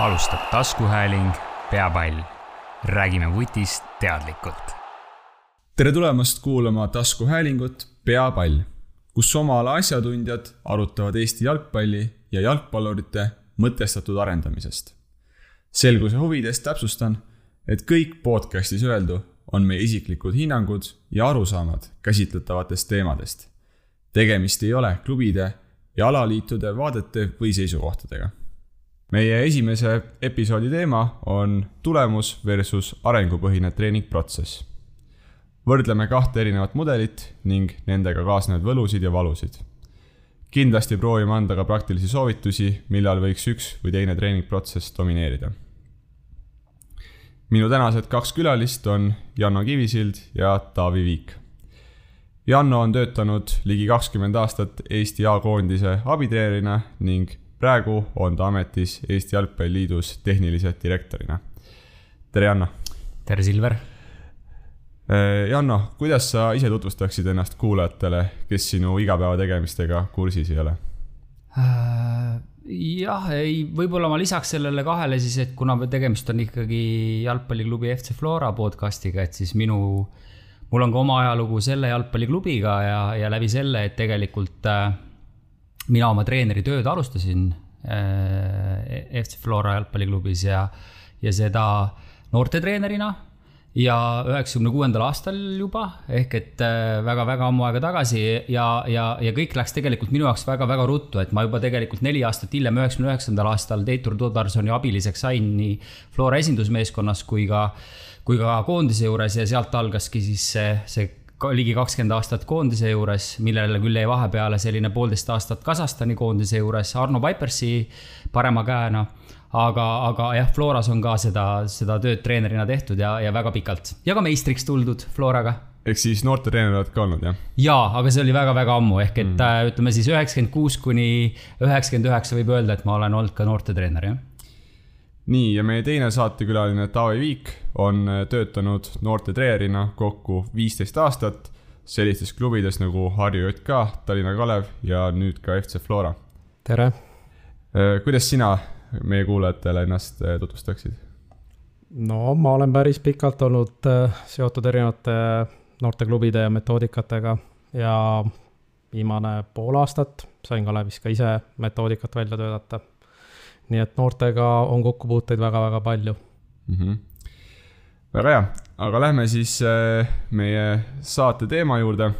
alustab taskuhääling Peapall. räägime vutist teadlikult. tere tulemast kuulama taskuhäälingut Peapall, kus oma ala asjatundjad arutavad Eesti jalgpalli ja jalgpallurite mõtestatud arendamisest. selguse huvides täpsustan, et kõik podcastis öeldu on meie isiklikud hinnangud ja arusaamad käsitletavatest teemadest. tegemist ei ole klubide ja alaliitude vaadete või seisukohtadega meie esimese episoodi teema on tulemus versus arengupõhine treeningprotsess. võrdleme kahte erinevat mudelit ning nendega kaasnevaid võlusid ja valusid. kindlasti proovime anda ka praktilisi soovitusi, millal võiks üks või teine treeningprotsess domineerida. minu tänased kaks külalist on Janno Kivisild ja Taavi Viik Janno on töötanud ligi kakskümmend aastat Eesti A-koondise abitreenerina ning praegu on ta ametis Eesti Jalgpalliliidus tehnilise direktorina. tere, Janno! tere, Silver! Eh, Janno, kuidas sa ise tutvustaksid ennast kuulajatele, kes sinu igapäevategemistega kursis ei ole? Äh, jah, ei, võib-olla ma lisaks sellele kahele siis, et kuna tegemist on ikkagi jalgpalliklubi FC Flora podcast'iga, et siis minu, mul on ka oma ajalugu selle jalgpalliklubiga ja, ja läbi selle, et tegelikult äh, mina oma treeneri tööd alustasin äh, FC Flora jalgpalliklubis ja, ja seda noortetreenerina. Ja üheksakümne kuuendal aastal juba ehk et väga-väga äh, ammu aega tagasi ja, ja, ja kõik läks tegelikult minu jaoks väga-väga ruttu, et ma juba tegelikult neli aastat hiljem, üheksakümne üheksandal aastal Teitur Todarsoni abiliseks sain nii Flora esindusmeeskonnas kui ka, kui ka koondise juures ja sealt algaski siis see, see ligi kakskümmend aastat koondise juures, millele küll jäi vahepeale selline poolteist aastat Kasahstani koondise juures Arno Vipersi parema käena. aga, aga jah, Floras on ka seda, seda tööd treenerina tehtud ja, ja väga pikalt ja ka meistriks tuldud Floraga ehk siis noortetreener oled ka olnud, jah? jaa, aga see oli väga-väga ammu, ehk et mm. Äh, ütleme siis üheksakümmend kuus kuni üheksakümmend üheksa võib öelda, et ma olen olnud ka noortetreener, jah nii, ja meie teine saatekülaline Taavi Viik on äh, töötanud noortetreenerina kokku viisteist aastat sellistes klubides nagu Harju JK, Tallinna Kalev ja nüüd ka FC Flora. tere! Äh, kuidas sina meie kuulajatele ennast äh, tutvustaksid? no ma olen päris pikalt olnud seotud erinevate noorteklubide ja metoodikatega ja viimane pool aastat sain Kalevis ka ise metoodikat välja töötada nii et noortega on kokkupuuteid väga-väga palju mm. -hmm. väga hea, aga lähme siis äh, meie saate teema juurde.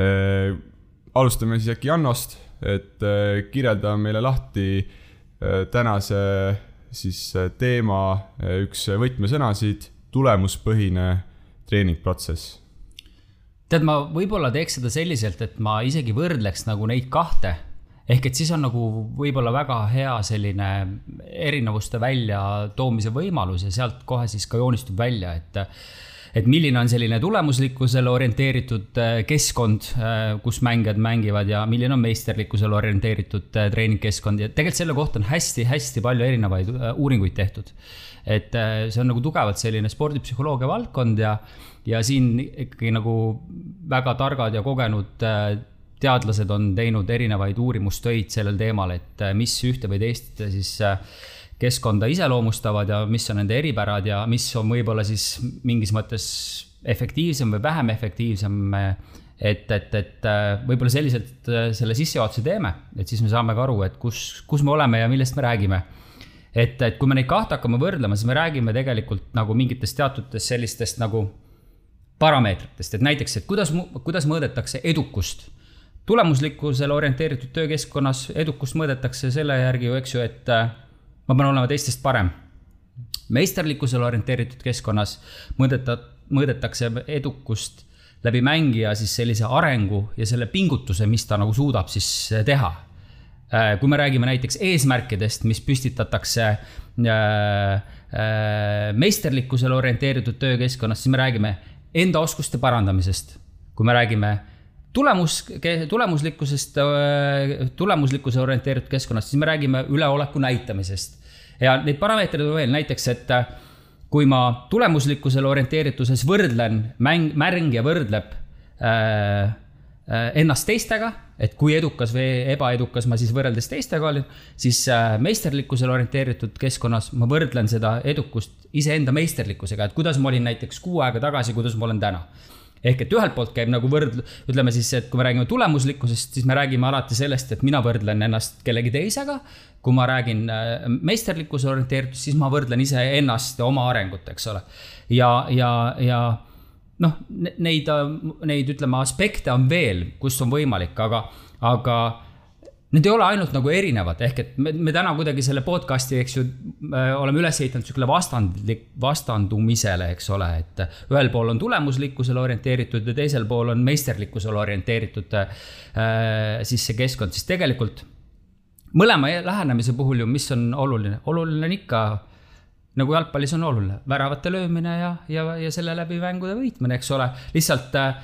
Äh, alustame siis äkki Jannost, et äh, kirjelda meile lahti tänase siis teema üks võtmesõnasid, tulemuspõhine treeningprotsess tead, ma võib-olla teeks seda selliselt, et ma isegi võrdleks nagu neid kahte ehk et siis on nagu võib-olla väga hea selline erinevuste väljatoomise võimalus ja sealt kohe siis ka joonistub välja, et et milline on selline tulemuslikkusele orienteeritud äh, keskkond, äh, kus mängijad mängivad ja milline on meisterlikkusele orienteeritud äh, treeningkeskkond ja tegelikult selle kohta on hästi-hästi palju erinevaid uuringuid tehtud. et see on nagu tugevalt selline spordipsühholoogia valdkond ja, ja siin ikkagi nagu väga targad ja kogenud teadlased on teinud erinevaid uurimustöid sellel teemal, et äh, mis ühte või teist äh, siis äh, keskkonda iseloomustavad ja mis on nende eripärad ja mis on võib-olla siis mingis mõttes efektiivsem või vähem efektiivsem. et, et, et võib-olla selliselt selle sissejuhatuse teeme, et siis me saame ka aru, et kus, kus me oleme ja millest me räägime. et, et kui me neid kahte hakkame võrdlema, siis me räägime tegelikult nagu mingitest teatutest sellistest nagu parameetritest, et näiteks, et kuidas, kuidas mõõdetakse edukust tulemuslikkusele orienteeritud töökeskkonnas edukust mõõdetakse selle järgi ju, eks ju, et äh, ma pean olema teistest parem. meisterlikkusele orienteeritud keskkonnas mõõdeta, mõõdetakse edukust läbi mängija siis sellise arengu ja selle pingutuse, mis ta nagu suudab siis äh, teha. Äh, kui me räägime näiteks eesmärkidest, mis püstitatakse meisterlikkusele orienteeritud töökeskkonnas, siis me räägime enda oskuste parandamisest. kui me räägime tulemus, tulemuslikkusest, tulemuslikkuse orienteeritud keskkonnast, siis me räägime üleoleku näitamisest. ja neid parameetreid on veel, näiteks, et äh, kui ma tulemuslikkusele orienteerituses võrdlen, mäng, mängija võrdleb äh, äh, ennast teistega, et kui edukas või ebaedukas ma siis võrreldes teistega olin, siis äh, meisterlikkusele orienteeritud keskkonnas ma võrdlen seda edukust iseenda meisterlikkusega, et kuidas ma olin näiteks kuu aega tagasi, kuidas ma olen täna ehk et ühelt poolt käib nagu võrd-, ütleme siis, et kui me räägime tulemuslikkusest, siis me räägime alati sellest, et mina võrdlen ennast kellegi teisega. kui ma räägin meisterlikkuse orienteeritud, siis ma võrdlen iseennast ja oma arengut, eks ole. ja, ja, ja noh, neid, neid ütleme, aspekte on veel, kus on võimalik, aga, aga need ei ole ainult nagu erinevad, ehk et me, me täna kuidagi selle podcast'i, eks ju, oleme üles ehitanud niisugune vastandlik, vastandumisele, eks ole, et ühel pool on tulemuslikkusele orienteeritud ja teisel pool on meisterlikkusele orienteeritud äh, siis see keskkond, siis tegelikult mõlema lähenemise puhul ju, mis on oluline, oluline on ikka nagu jalgpallis on oluline, väravate löömine ja, ja, ja selle läbi mängude võitmine, eks ole. lihtsalt äh,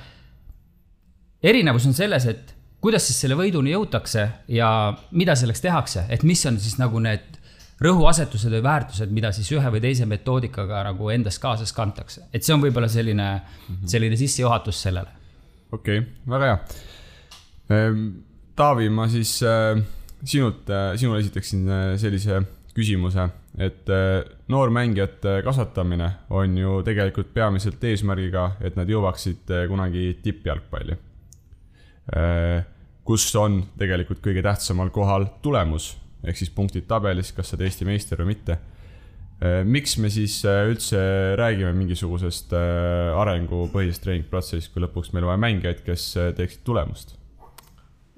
erinevus on selles, et kuidas siis selle võiduni jõutakse ja mida selleks tehakse, et mis on siis nagu need rõhuasetused või väärtused, mida siis ühe või teise metoodikaga nagu endas kaasas kantakse. et see on võib-olla selline mm, -hmm. selline sissejuhatus sellele. okei okay,, väga hea. Ehm, Taavi, ma siis äh, sinult, äh, sinule esitaksin sellise küsimuse et äh, noormängijate kasvatamine on ju tegelikult peamiselt eesmärgiga, et nad jõuaksid äh, kunagi tippjalgpalli. Äh, kus on tegelikult kõige tähtsamal kohal tulemus, ehk siis punktid tabelis, kas sa oled Eesti meister või mitte. miks me siis üldse räägime mingisugusest arengupõhisest treeningprotsessist, kui lõpuks meil vaja mängijaid, kes teeksid tulemust?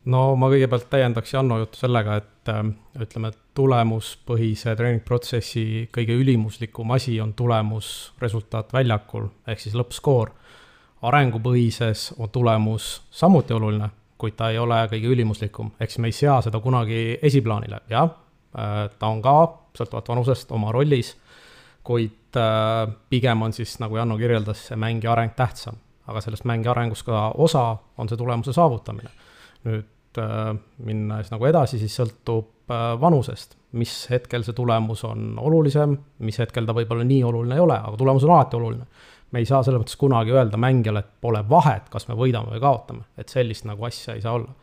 no ma kõigepealt täiendaks Janno juttu sellega, et äh, ütleme, tulemuspõhise treeningprotsessi kõige ülimuslikum asi on tulemus, resultaat väljakul, ehk siis lõppskoor. arengupõhises on tulemus samuti oluline, kuid ta ei ole kõige ülimuslikum, ehk siis me ei sea seda kunagi esiplaanile, jah, äh, ta on ka sõltuvalt vanusest oma rollis, kuid äh, pigem on siis, nagu Janno kirjeldas, see mängi areng tähtsam. aga sellest mängi arengust ka osa on see tulemuse saavutamine. nüüd Äh, minnes nagu edasi, siis sõltub vanusest, mis hetkel see tulemus on olulisem, mis hetkel ta võib-olla nii oluline ei ole, aga tulemus on alati oluline. Me ei saa selles mõttes kunagi öelda mängijale, et pole vahet, kas me võidame või kaotame, et sellist nagu asja ei saa olla.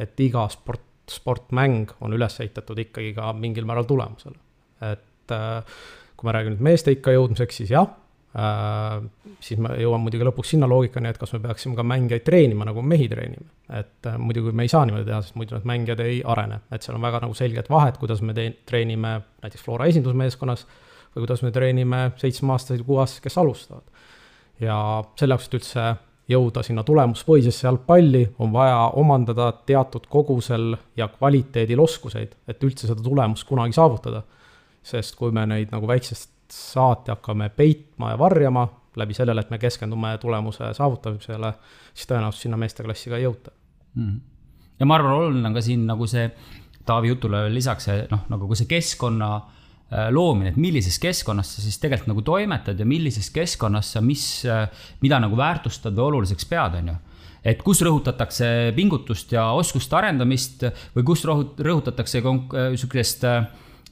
et iga sport, sportmäng on üles ehitatud ikkagi ka mingil määral tulemusele. et äh, kui me räägime nüüd meeste ikka jõudmiseks, siis jah Äh, siis me jõuame muidugi lõpuks sinna loogikani, et kas me peaksime ka mängijaid treenima, nagu mehi treenime. et äh, muidugi me ei saa niimoodi teha, sest muidu need mängijad ei arene, et seal on väga nagu selged vahed, kuidas me teen, treenime näiteks Flora esindusmeeskonnas või kuidas me treenime seitsmeaastaseid, kuueaastaseid, kes alustavad. Ja selle jaoks, et üldse jõuda sinna tulemuspõhisesse jalgpalli, on vaja omandada teatud kogusel ja kvaliteedil oskuseid, et üldse seda tulemust kunagi saavutada. sest kui me neid nagu väiksest saati hakkame peitma ja varjama läbi sellele, et me keskendume tulemuse saavutamisele, siis tõenäoliselt sinna meesteklassi ka ei jõuta mm. -hmm. ja ma arvan, oluline on ka siin nagu see Taavi jutule lisaks see noh, nagu ka see keskkonna loomine, et millises keskkonnas sa siis tegelikult nagu toimetad ja millises keskkonnas sa, mis, äh, mida nagu väärtustad või oluliseks pead, on ju et kus rõhutatakse pingutust ja oskuste arendamist või kus rõhutatakse niisugust äh,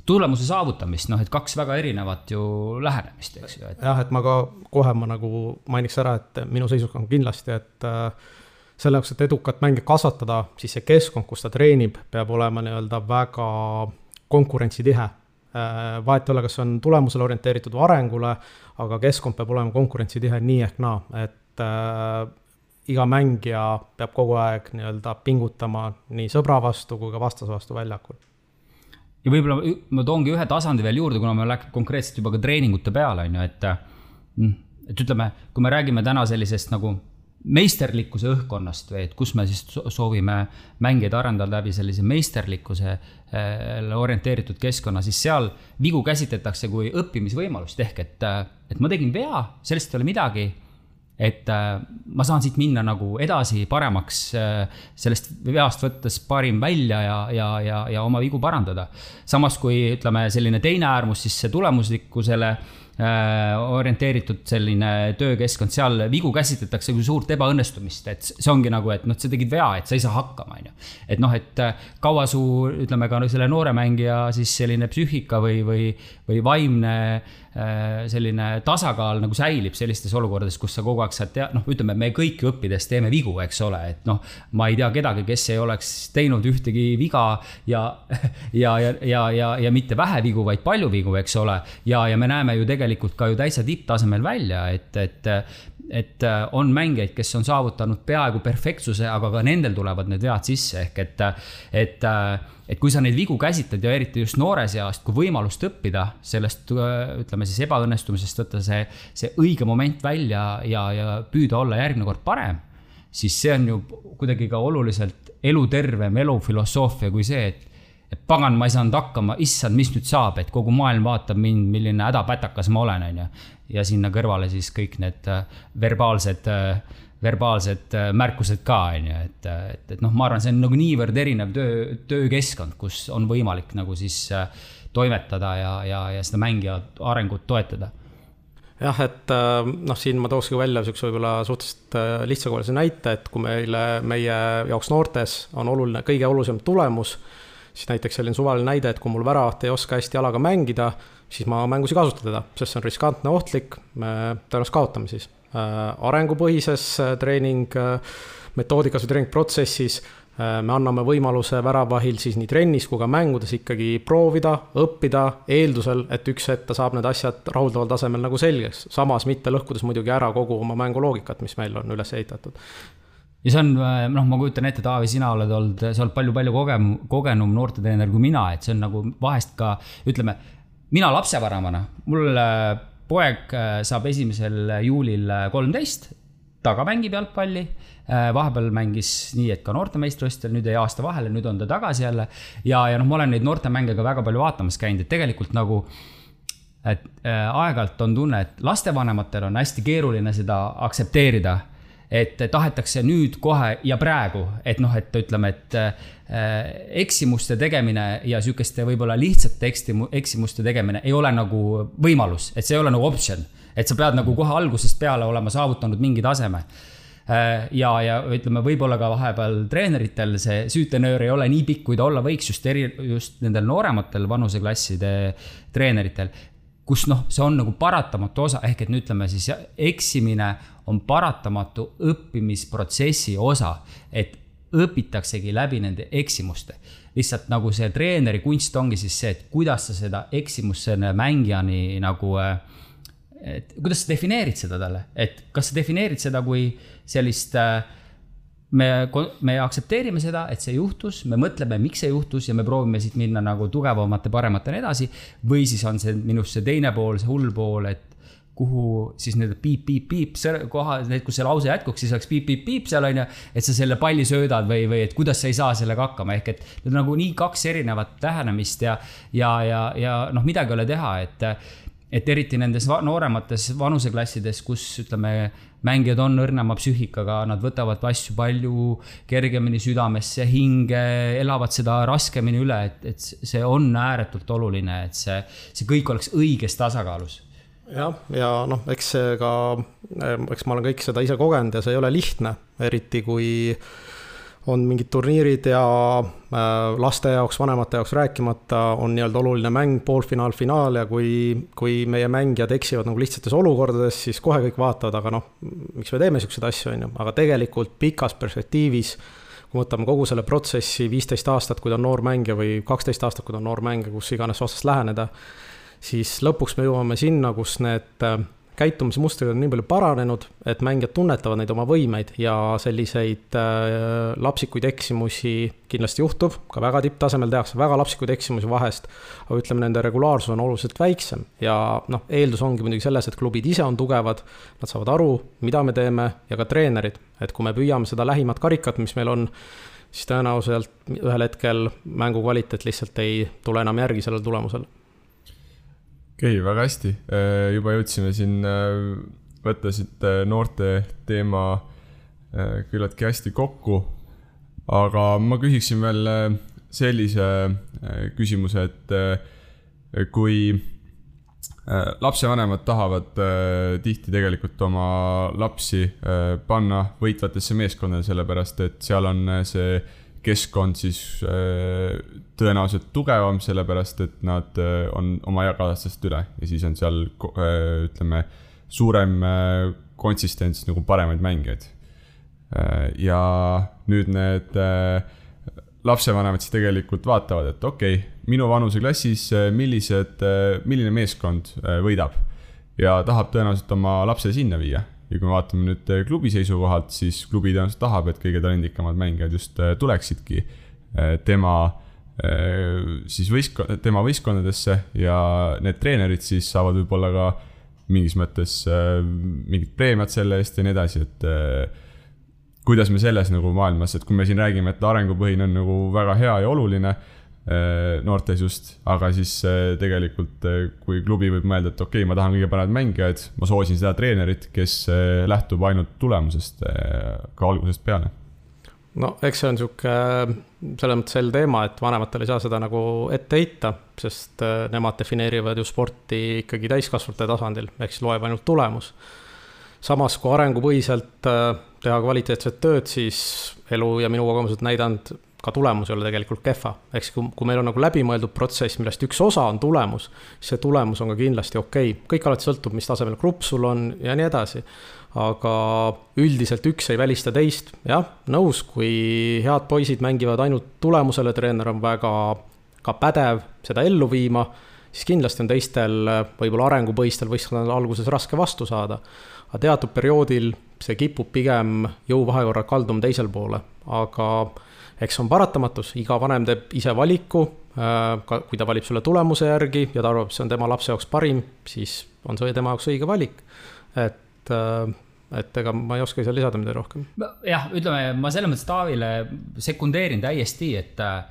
tulemuse saavutamist, noh, et kaks väga erinevat ju lähenemist, eks ju et.... jah, et ma ka kohe ma nagu mainiks ära, et minu seisukoht on kindlasti, et äh, selle jaoks, et edukat mängijat kasvatada, siis see keskkond, kus ta treenib, peab olema nii-öelda väga konkurentsitihe. Äh, vahet ei ole, kas on tulemusele orienteeritud või arengule, aga keskkond peab olema konkurentsitihe nii ehk naa, et äh, iga mängija peab kogu aeg nii-öelda pingutama nii sõbra vastu kui ka vastase vastu väljakul ja võib-olla ma toongi ühe tasandi veel juurde, kuna me läheme konkreetselt juba ka treeningute peale, on ju, et. Mm, et ütleme, kui me räägime täna sellisest nagu meisterlikkuse õhkkonnast või et kus me siis soovime mängijaid arendada läbi sellise meisterlikkuse orienteeritud keskkonna, siis seal vigu käsitletakse kui õppimisvõimalust. Ehk et, et ma tegin vea, sellest ei ole midagi et äh, ma saan siit minna nagu edasi paremaks äh,, sellest veast võttes parim välja ja, ja, ja, ja oma vigu parandada. samas kui ütleme, selline teine äärmus, siis see tulemuslikkusele Äh, orienteeritud selline töökeskkond, seal vigu käsitletakse kui suurt ebaõnnestumist, et see ongi nagu, et noh, sa tegid vea, et sa ei saa hakkama, on ju. et noh, et kaua su, ütleme ka selle noore mängija siis selline psüühika või, või, või vaimne äh, selline tasakaal nagu säilib sellistes olukordades, kus sa kogu aeg saad tea-, noh, ütleme, me kõik õppides teeme vigu, eks ole, et noh, ma ei tea kedagi, kes ei oleks teinud ühtegi viga ja, ja, ja, ja, ja, ja mitte vähe vigu, vaid palju vigu, eks ole. ja, ja me näeme ju tegelikult ka ju täitsa tipptasemel välja, et, et et on mängijaid, kes on saavutanud peaaegu perfektsuse, aga ka nendel tulevad need vead sisse, ehk et, et, et kui sa neid vigu käsitled ja eriti just noores east kui võimalust õppida sellest, ütleme siis ebaõnnestumisest, võtta see, see õige moment välja ja, ja püüda olla järgmine kord parem, siis see on ju kuidagi ka oluliselt elutervem elufilosoofia kui see, et et pagan, ma ei saanud hakkama, issand, mis nüüd saab, et kogu maailm vaatab mind, milline hädapätakas ma olen, on ju. ja sinna kõrvale siis kõik need äh, verbaalsed, äh, verbaalsed äh, märkused ka, on ju, et, et, et noh, ma arvan, see on nagu niivõrd erinev töö, töökeskkond, kus on võimalik nagu siis toimetada ja, ja, ja seda mängija arengut toetada. Jah, et noh, siin ma tookski välja niisuguse võib-olla suhteliselt lihtsakoelise näite, et kui meile, meie jaoks noortes on oluline, kõige olulisem tulemus siis näiteks selline suvaline näide, et kui mul väravat ei oska hästi jalaga mängida, siis ma mängus ei kasuta teda, sest see on riskantne, ohtlik, tõenäoliselt kaotame siis. Äh, arengupõhises äh, treening äh, metoodikas või treeningprotsessis me anname võimaluse väravahil siis nii trennis kui ka mängudes ikkagi proovida, õppida, eeldusel, et üks hetk ta saab need asjad rahuldaval tasemel nagu selgeks, samas mitte lõhkudes muidugi ära kogu oma mänguloogikat, mis meil on üles ehitatud ja see on, äh, noh, ma kujutan ette, Taavi, sina oled olnud, sa oled palju-palju kogem-, kogenum noortetreener kui mina, et see on nagu vahest ka, ütleme, mina lapsevanemana, mul äh, poeg äh, saab esimesel juulil kolmteist, ta ka mängib jalgpalli. vahepeal mängis nii, et ka noortemeistrivõistlustel, nüüd jäi aasta vahele, nüüd on ta tagasi jälle. ja, ja noh, ma olen neid noortemänge ka väga palju vaatamas käinud, et tegelikult nagu et äh, aeg-ajalt on tunne, et lastevanematel on hästi keeruline seda aktsepteerida et tahetakse nüüd kohe ja praegu, et noh, et ütleme, et äh, eksimuste tegemine ja sihukeste võib-olla lihtsate eksimu-, eksimuste tegemine ei ole nagu võimalus, et see ei ole nagu optsioon. et sa pead nagu kohe algusest peale olema saavutanud mingi taseme äh, ja, ja ütleme, võib-olla ka vahepeal treeneritel see süütenöör ei ole nii pikk, kui ta olla võiks just eri, just nendel noorematel vanuseklasside treeneritel kus noh, see on nagu paratamatu osa, ehk et no ütleme siis eksimine on paratamatu õppimisprotsessi osa, et õpitaksegi läbi nende eksimuste. lihtsalt nagu see treeneri kunst ongi siis see, et kuidas sa seda eksimust selle mängijani nagu, et kuidas sa defineerid seda talle, et kas sa defineerid seda kui sellist äh, me, me aktsepteerime seda, et see juhtus, me mõtleme, miks see juhtus ja me proovime siit minna nagu tugevamate, parematena edasi. või siis on see minu arust see teine pool, see hull pool, et kuhu siis need piip, piip, piip, koha, kus see lause jätkuks, siis oleks piip, piip, piip seal on ju. et sa selle palli söödad või, või et kuidas sa ei saa sellega hakkama, ehk et need on nagu nii kaks erinevat lähenemist ja, ja, ja, ja noh, midagi ei ole teha, et et eriti nendes nooremates vanuseklassides, kus ütleme, mängijad on õrnema psüühikaga, nad võtavad asju palju kergemini südamesse, hinge, elavad seda raskemini üle, et, et see on ääretult oluline, et see, see kõik oleks õiges tasakaalus jah, ja noh, eks see ka, eks ma olen kõik seda ise kogenud ja see ei ole lihtne, eriti kui on mingid turniirid ja äh, laste jaoks, vanemate jaoks rääkimata on nii-öelda oluline mäng, poolfinaal, finaal ja kui, kui meie mängijad eksivad nagu lihtsates olukordades, siis kohe kõik vaatavad, aga noh, miks me teeme siukseid asju, on ju, aga tegelikult pikas perspektiivis kui võtame kogu selle protsessi viisteist aastat, kui ta on noor mängija või kaksteist aastat, kui ta on noor mängija, kus iganes otsast läheneda, siis lõpuks me jõuame sinna, kus need äh, käitumismustrid on nii palju paranenud, et mängijad tunnetavad neid oma võimeid ja selliseid äh, lapsikuid eksimusi kindlasti juhtub, ka väga tipptasemel tehakse väga lapsikuid eksimusi vahest, aga ütleme, nende regulaarsus on oluliselt väiksem ja noh, eeldus ongi muidugi selles, et klubid ise on tugevad, nad saavad aru, mida me teeme ja ka treenerid, et kui me püüame seda lähimat karikat, mis meil on, siis tõenäoliselt ühel hetkel mängu kvaliteet lihtsalt ei tule enam järgi sellele tulemusele okei okay,, väga hästi, äh, juba jõudsime siin äh, võtta siit äh, noorte teema küllaltki hästi kokku. aga ma küsiksin veel sellise küsimuse, et kui lapsevanemad tahavad tihti tegelikult oma lapsi panna võitvatesse meeskondadesse, sellepärast et seal on see keskkond siis tõenäoliselt tugevam, sellepärast et nad on oma eakaaslastest üle ja siis on seal ütleme, suurem konsistents nagu paremaid mängijaid. ja nüüd need lapsevanemad siis tegelikult vaatavad, et okei okay,, minu vanuseklassis, äh, millised, äh, milline meeskond äh, võidab. ja tahab tõenäoliselt oma lapse sinna viia. Ja kui me vaatame nüüd klubi seisukohalt, siis klubi tõenäoliselt tahab, et kõige talendikamad mängijad just tuleksidki tema siis võistkond, tema võistkondadesse ja need treenerid siis saavad võib-olla ka mingis mõttes mingid preemiad selle eest ja nii edasi, et kuidas me selles nagu maailmas, et kui me siin räägime, et arengupõhine on nagu väga hea ja oluline Äh, noortes just, aga siis äh, tegelikult, äh, kui klubi võib mõelda, et okei okay,, ma tahan kõige paremad mängijad, ma soosin seda treenerit, kes lähtub ainult tulemusest ka algusest peale. no eks see on sihuke selles mõttes sel teema, et vanematel ei saa seda nagu ette heita, sest nemad defineerivad ju sporti ikkagi täiskasvanute tasandil, ehk siis loeb ainult tulemus. samas, kui arengupõhiselt teha kvaliteetset tööd, siis elu ja minu kogemused näidanud ka tulemus ei ole tegelikult kehva. ehk siis, kui, kui meil on nagu läbimõeldud protsess, millest üks osa on tulemus, siis see tulemus on ka kindlasti okei okay.. kõik alati sõltub, mis tasemel grupp sul on ja nii edasi. aga üldiselt üks ei välista teist, jah, nõus, kui head poisid mängivad ainult tulemusele, treener on väga ka pädev seda ellu viima, siis kindlasti on teistel võib-olla arengupõhistel võistkondadel alguses raske vastu saada. aga teatud perioodil see kipub pigem jõuvahekorra kalduma teisele poole, aga eks see on paratamatus, iga vanem teeb ise valiku, äh, ka kui ta valib selle tulemuse järgi ja ta arvab, see on tema lapse jaoks parim, siis on see tema jaoks õige valik. et, äh, et ega ma ei oska seal lisada midagi rohkem. jah, ütleme, ma selles mõttes Taavile sekundeerin täiesti, et äh,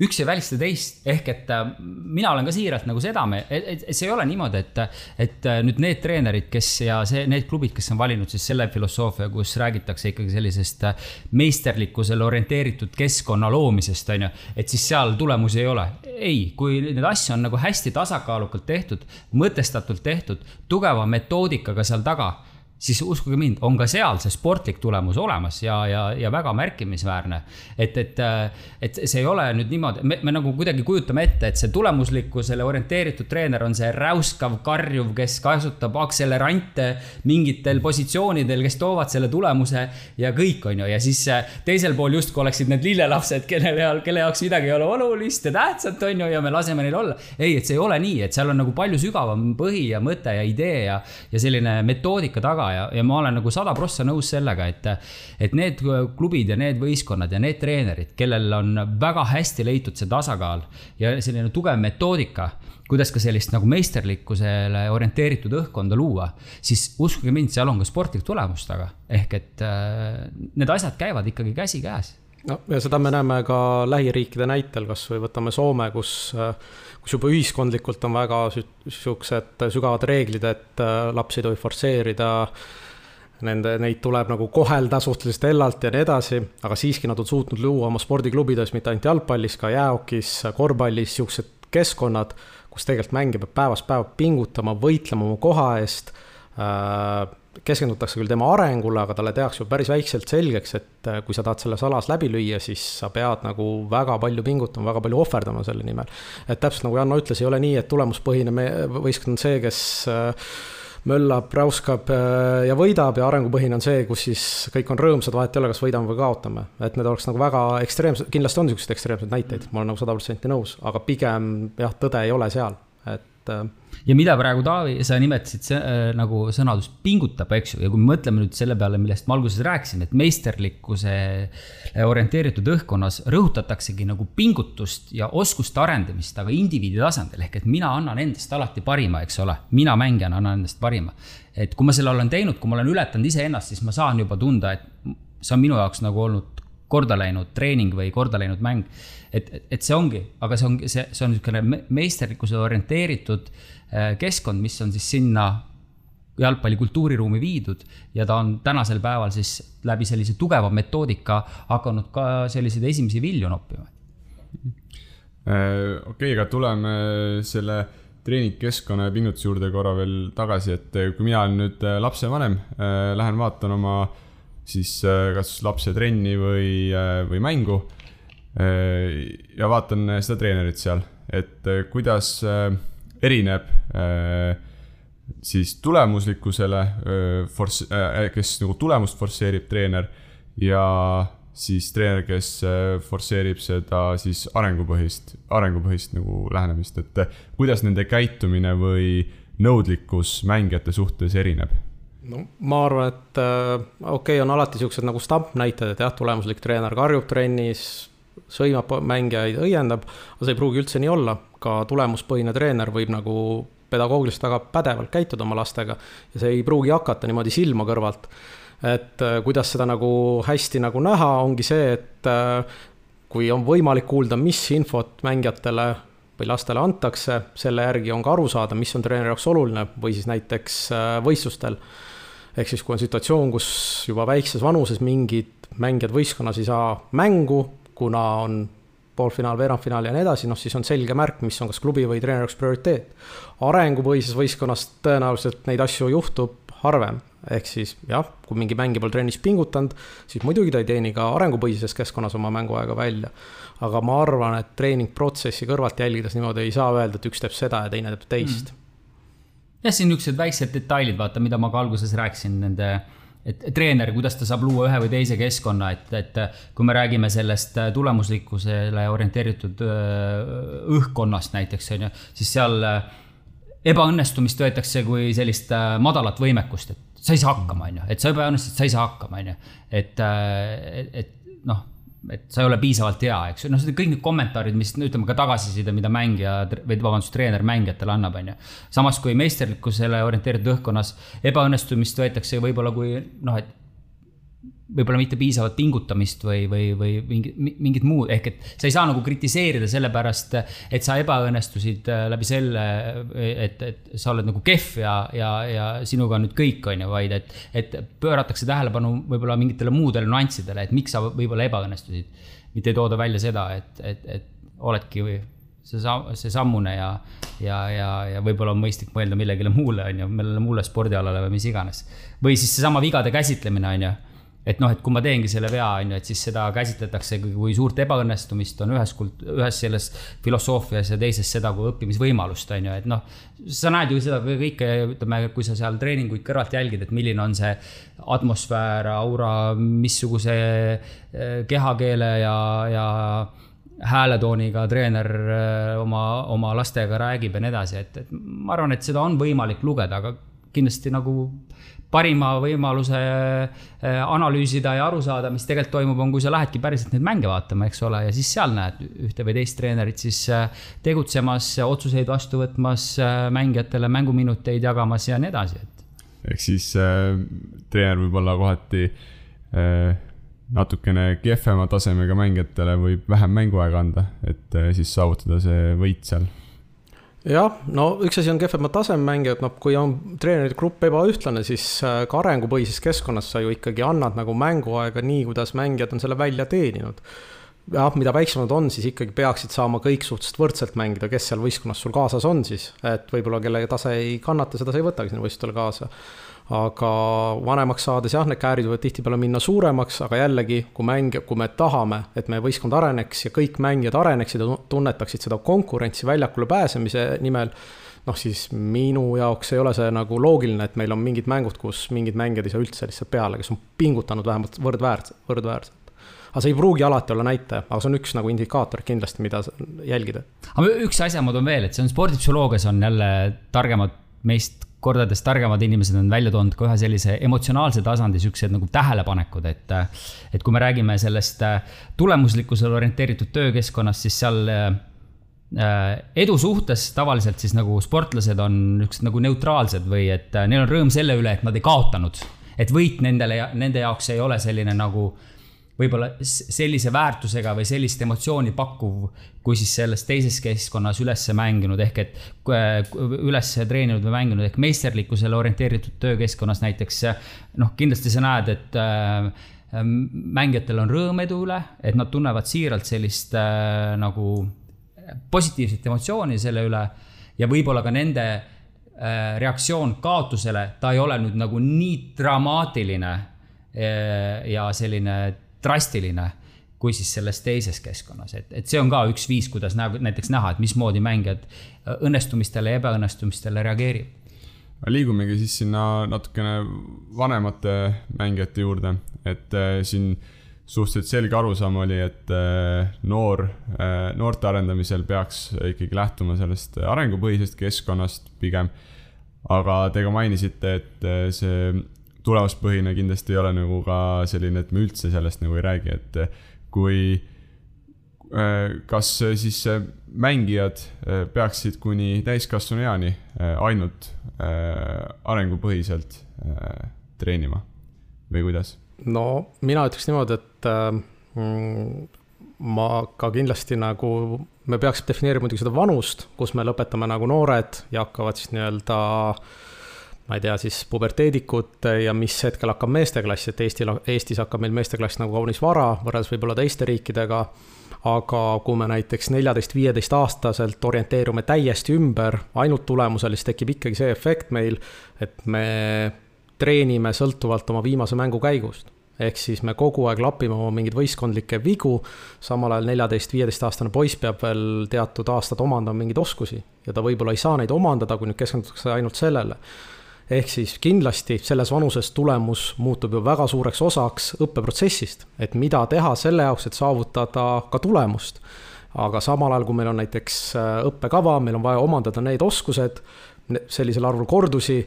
üks ei välista teist, ehk et äh, mina olen ka siiralt nagu seda, et, see ei ole niimoodi, et, et äh, nüüd need treenerid, kes ja see, need klubid, kes on valinud siis selle filosoofia, kus räägitakse ikkagi sellisest äh, meisterlikkusele orienteeritud keskkonna loomisest, on ju, et siis seal tulemusi ei ole. ei, kui neid asju on nagu hästi tasakaalukalt tehtud, mõtestatult tehtud, tugeva metoodikaga seal taga siis uskuge mind, on ka seal see sportlik tulemus olemas ja, ja, ja väga märkimisväärne. et, et, et see ei ole nüüd niimoodi, me, me nagu kuidagi kujutame ette, et see tulemuslikkusele orienteeritud treener on see räuskav, karjuv, kes kasutab akselerante mingitel positsioonidel, kes toovad selle tulemuse ja kõik, on ju, ja siis äh, teisel pool justkui oleksid need lillelapsed, kelle, kelle jaoks midagi ei ole olulist ja tähtsat, on ju, ja me laseme neil olla. ei, et see ei ole nii, et seal on nagu palju sügavam põhi ja mõte ja idee ja, ja selline metoodika taga ja, ja ma olen nagu sada prossa nõus sellega, et, et need klubid ja need võistkonnad ja need treenerid, kellel on väga hästi leitud see tasakaal ja selline tugev metoodika, kuidas ka sellist nagu meisterlikkusele orienteeritud õhkkonda luua, siis uskuge mind, seal on ka sportlik tulemus taga. ehk et äh, need asjad käivad ikkagi käsikäes no ja seda me näeme ka lähiriikide näitel, kasvõi võtame Soome, kus, kus juba ühiskondlikult on väga siuksed sügavad reeglid, et äh, lapsi ei tohi forsseerida. Nende, neid tuleb nagu kohelda suhteliselt hellalt ja nii edasi, aga siiski nad on suutnud luua oma spordiklubides mitte ainult jalgpallis, ka jäähokis, korvpallis siuksed keskkonnad, kus tegelikult mängija peab päevast päeva pingutama, võitlema oma koha eest äh, keskendutakse küll tema arengule, aga talle tehakse ju päris väikselt selgeks, et äh, kui sa tahad selles alas läbi lüüa, siis sa pead nagu väga palju pingutama, väga palju ohverdama selle nimel. et täpselt nagu Janno ütles, ei ole nii, et tulemuspõhine võistkond on see, kes äh, möllab, räuskab äh, ja võidab ja arengupõhine on see, kus siis kõik on rõõmsad, vahet ei ole, kas võidame või kaotame. et need oleks nagu väga ekstreemsed, kindlasti on niisuguseid ekstreemseid näiteid, ma olen nagu sada protsenti nõus, aga pigem jah, tõde ei ole seal, et ja mida praegu Taavi, sa nimetasid see, äh, nagu sõnadust pingutab, eks ju, ja kui me mõtleme nüüd selle peale, millest ma alguses rääkisin, et meisterlikkuse orienteeritud õhkkonnas rõhutataksegi nagu pingutust ja oskuste arendamist, aga indiviidi tasandil, ehk et mina annan endast alati parima, eks ole, mina mängijana annan endast parima. et kui ma selle olen teinud, kui ma olen ületanud iseennast, siis ma saan juba tunda, et see on minu jaoks nagu olnud korda läinud treening või korda läinud mäng. et, et see ongi, aga see ongi, see, see on niisugune meisterlikkusele orienteeritud Äh, keskkond, mis on siis sinna jalgpalli kultuuriruumi viidud ja ta on tänasel päeval siis läbi sellise tugeva metoodika hakanud ka selliseid esimesi vilju noppima. Äh, okei okay,, aga tuleme selle treeningkeskkonna ja pingutuse juurde korra veel tagasi, et kui mina olen nüüd lapsevanem, lähen vaatan oma siis kas lapse trenni või, või mängu ja vaatan seda treenerit seal, et kuidas erineb siis tulemuslikkusele, kes nagu tulemust forsseerib treener ja siis treener, kes forsseerib seda siis arengupõhist, arengupõhist nagu lähenemist, et kuidas nende käitumine või nõudlikkus mängijate suhtes erineb? No ma arvan, et äh, okei okay,, on alati siuksed nagu stampnäited, et jah, tulemuslik treener karjub trennis, sõimab mängijaid, õiendab, aga see ei pruugi üldse nii olla, ka tulemuspõhine treener võib nagu pedagoogiliselt väga pädevalt käituda oma lastega ja see ei pruugi hakata niimoodi silma kõrvalt. et äh, kuidas seda nagu hästi nagu näha, ongi see, et äh, kui on võimalik kuulda, mis infot mängijatele või lastele antakse, selle järgi on ka aru saada, mis on treeneri jaoks oluline või siis näiteks võistlustel. Ehk siis, kui on situatsioon, kus juba väikses vanuses mingid mängijad võistkonnas ei saa mängu, kuna on poolfinaal, veerandfinaal ja nii edasi, noh siis on selge märk, mis on kas klubi või treeneri jaoks prioriteet. arengupõhises võistkonnas tõenäoliselt neid asju juhtub harvem, ehk siis jah, kui mingi mängija pole trennis pingutanud, siis muidugi ta ei teeni ka arengupõhises keskkonnas oma mänguaega välja. aga ma arvan, et treeningprotsessi kõrvalt jälgides niimoodi ei saa öelda, et üks teeb seda ja teine teeb teist mm.. Jah, siin niisugused väiksed detailid, vaata, mida ma ka alguses rääkisin nende et treener, kuidas ta saab luua ühe või teise keskkonna, et, et kui me räägime sellest äh, tulemuslikkusele orienteeritud äh, õhkkonnast näiteks, on ju, siis seal äh, ebaõnnestumist võetakse kui sellist madalat võimekust, et sa ei saa hakkama, on ju, et sa ebaõnnestud, sa ei saa hakkama, on ju. et, et noh et sa ei ole piisavalt hea, eks ju, noh, kõik need kommentaarid, mis ütleme ka tagasiside, mida mängija või vabandust, treener mängijatele annab, on ju. samas kui meisterlikkusele orienteeritud õhkkonnas ebaõnnestumist võetakse võib-olla kui noh, et võib-olla mitte piisavat pingutamist või, või, või mingi, mingit muud, ehk et sa ei saa nagu kritiseerida sellepärast, et sa ebaõnnestusid äh, läbi selle, et, et sa oled nagu kehv ja, ja, ja sinuga on nüüd kõik, on ju, vaid et, et pööratakse tähelepanu võib-olla mingitele muudele nüanssidele, et miks sa võib-olla ebaõnnestusid. mitte ei tooda välja seda, et, et, et oledki see sam-, see sammune ja, ja, ja, ja võib-olla on mõistlik mõelda millelegi muule, on ju, millele muule spordialale või mis iganes. või siis seesama vigade käsitlemine, on ju et noh, et kui ma teengi selle vea, on ju, et siis seda käsitletakse kui suurt ebaõnnestumist on ühes kult-, ühes selles filosoofias ja teises seda kui õppimisvõimalust, on ju, et noh. sa näed ju seda kõike, ütleme, kui sa seal treeninguid kõrvalt jälgid, et milline on see atmosfäär, aura, missuguse eh, kehakeele ja, ja hääletooniga treener eh, oma, oma lastega räägib ja nii edasi, et, et ma arvan, et seda on võimalik lugeda, aga kindlasti nagu parima võimaluse äh, analüüsida ja aru saada, mis tegelikult toimub, on, kui sa lähedki päriselt neid mänge vaatama, eks ole, ja siis seal näed ühte või teist treenerit siis äh, tegutsemas, otsuseid vastu võtmas, äh, mängijatele mänguminuteid jagamas ja nii edasi, et. ehk siis äh, treener võib olla kohati äh, natukene kehvema tasemega mängijatele võib vähem mänguaega anda, et äh, siis saavutada see võit seal jah, no üks asi on kehvemad tasememängijad, noh, kui on treenerite grupp ebaühtlane, siis äh, ka arengupõhises keskkonnas sa ju ikkagi annad nagu mänguaega nii, kuidas mängijad on selle välja teeninud. jah, mida väiksemad on, siis ikkagi peaksid saama kõik suhteliselt võrdselt mängida, kes seal võistkonnas sul kaasas on siis, et võib-olla kelle tase ei kannata, seda sa ei võtagi sinna võistlustele kaasa aga vanemaks saades jah, need käärid võivad tihtipeale minna suuremaks, aga jällegi, kui mäng, kui me tahame, et meie võistkond areneks ja kõik mängijad areneksid ja tunnetaksid seda konkurentsi väljakule pääsemise nimel, noh siis minu jaoks ei ole see nagu loogiline, et meil on mingid mängud, kus mingid mängijad ei saa üldse lihtsalt peale, kes on pingutanud vähemalt võrdväärselt, võrdväärselt aga see ei pruugi alati olla näitaja, aga see on üks nagu indikaator kindlasti, mida jälgida. aga üks asja ma toon veel, et see on spordipsühholoogias on jälle targemad meist kordades targemad inimesed on välja toonud ka ühe sellise emotsionaalse tasandi siuksed nagu tähelepanekud, et. et kui me räägime sellest äh, tulemuslikkusele orienteeritud töökeskkonnast, siis seal äh, edu suhtes tavaliselt siis nagu sportlased on niisugused nagu neutraalsed või et äh, neil on rõõm selle üle, et nad ei kaotanud. et võit nendele, nende jaoks ei ole selline nagu võib-olla sellise väärtusega või sellist emotsiooni pakkuv, kui siis selles teises keskkonnas üles mänginud, ehk et üles treeninud või mänginud, ehk meisterlikkusele orienteeritud töökeskkonnas näiteks. noh, kindlasti sa näed, et äh, mängijatel on rõõm edu üle, et nad tunnevad siiralt sellist äh, nagu positiivset emotsiooni selle üle ja võib-olla ka nende äh, reaktsioon kaotusele, ta ei ole nüüd nagu nii dramaatiline äh, ja selline drastiline kui siis selles teises keskkonnas, et, et see on ka üks viis, kuidas näha, näiteks näha, et mismoodi mängijad õnnestumistele ja ebaõnnestumistele reageerib. Liigumegi siis sinna natukene vanemate mängijate juurde, et äh, siin suhteliselt selge arusaam oli, et äh, noor, äh, noorte arendamisel peaks ikkagi lähtuma sellest arengupõhisest keskkonnast pigem. aga te ka mainisite, et see tulemuspõhine kindlasti ei ole nagu ka selline, et me üldse sellest nagu ei räägi, et kui kas siis mängijad peaksid kuni täiskasvanu eani ainult arengupõhiselt treenima või kuidas? no mina ütleks niimoodi, et mm, ma ka kindlasti nagu, me peaks defineerima muidugi seda vanust, kus me lõpetame nagu noored ja hakkavad siis nii-öelda ma ei tea, siis puberteedikud ja mis hetkel hakkab meesteklass, et Eestil, Eestis hakkab meil meesteklass nagu kaunis vara, võrreldes võib-olla teiste riikidega. aga kui me näiteks neljateist-viieteist aastaselt orienteerume täiesti ümber ainult tulemusele, siis tekib ikkagi see efekt meil, et me treenime sõltuvalt oma viimase mängu käigust. ehk siis me kogu aeg lapime oma mingeid võistkondlikke vigu, samal ajal neljateist-viieteistaastane poiss peab veel teatud aastad omandama mingeid oskusi ja ta võib-olla ei saa neid omandada, kui nüüd keskendutakse ainult sellele ehk siis kindlasti selles vanuses tulemus muutub ju väga suureks osaks õppeprotsessist, et mida teha selle jaoks, et saavutada ka tulemust. aga samal ajal, kui meil on näiteks äh, õppekava, meil on vaja omandada need oskused sellisel arvul kordusi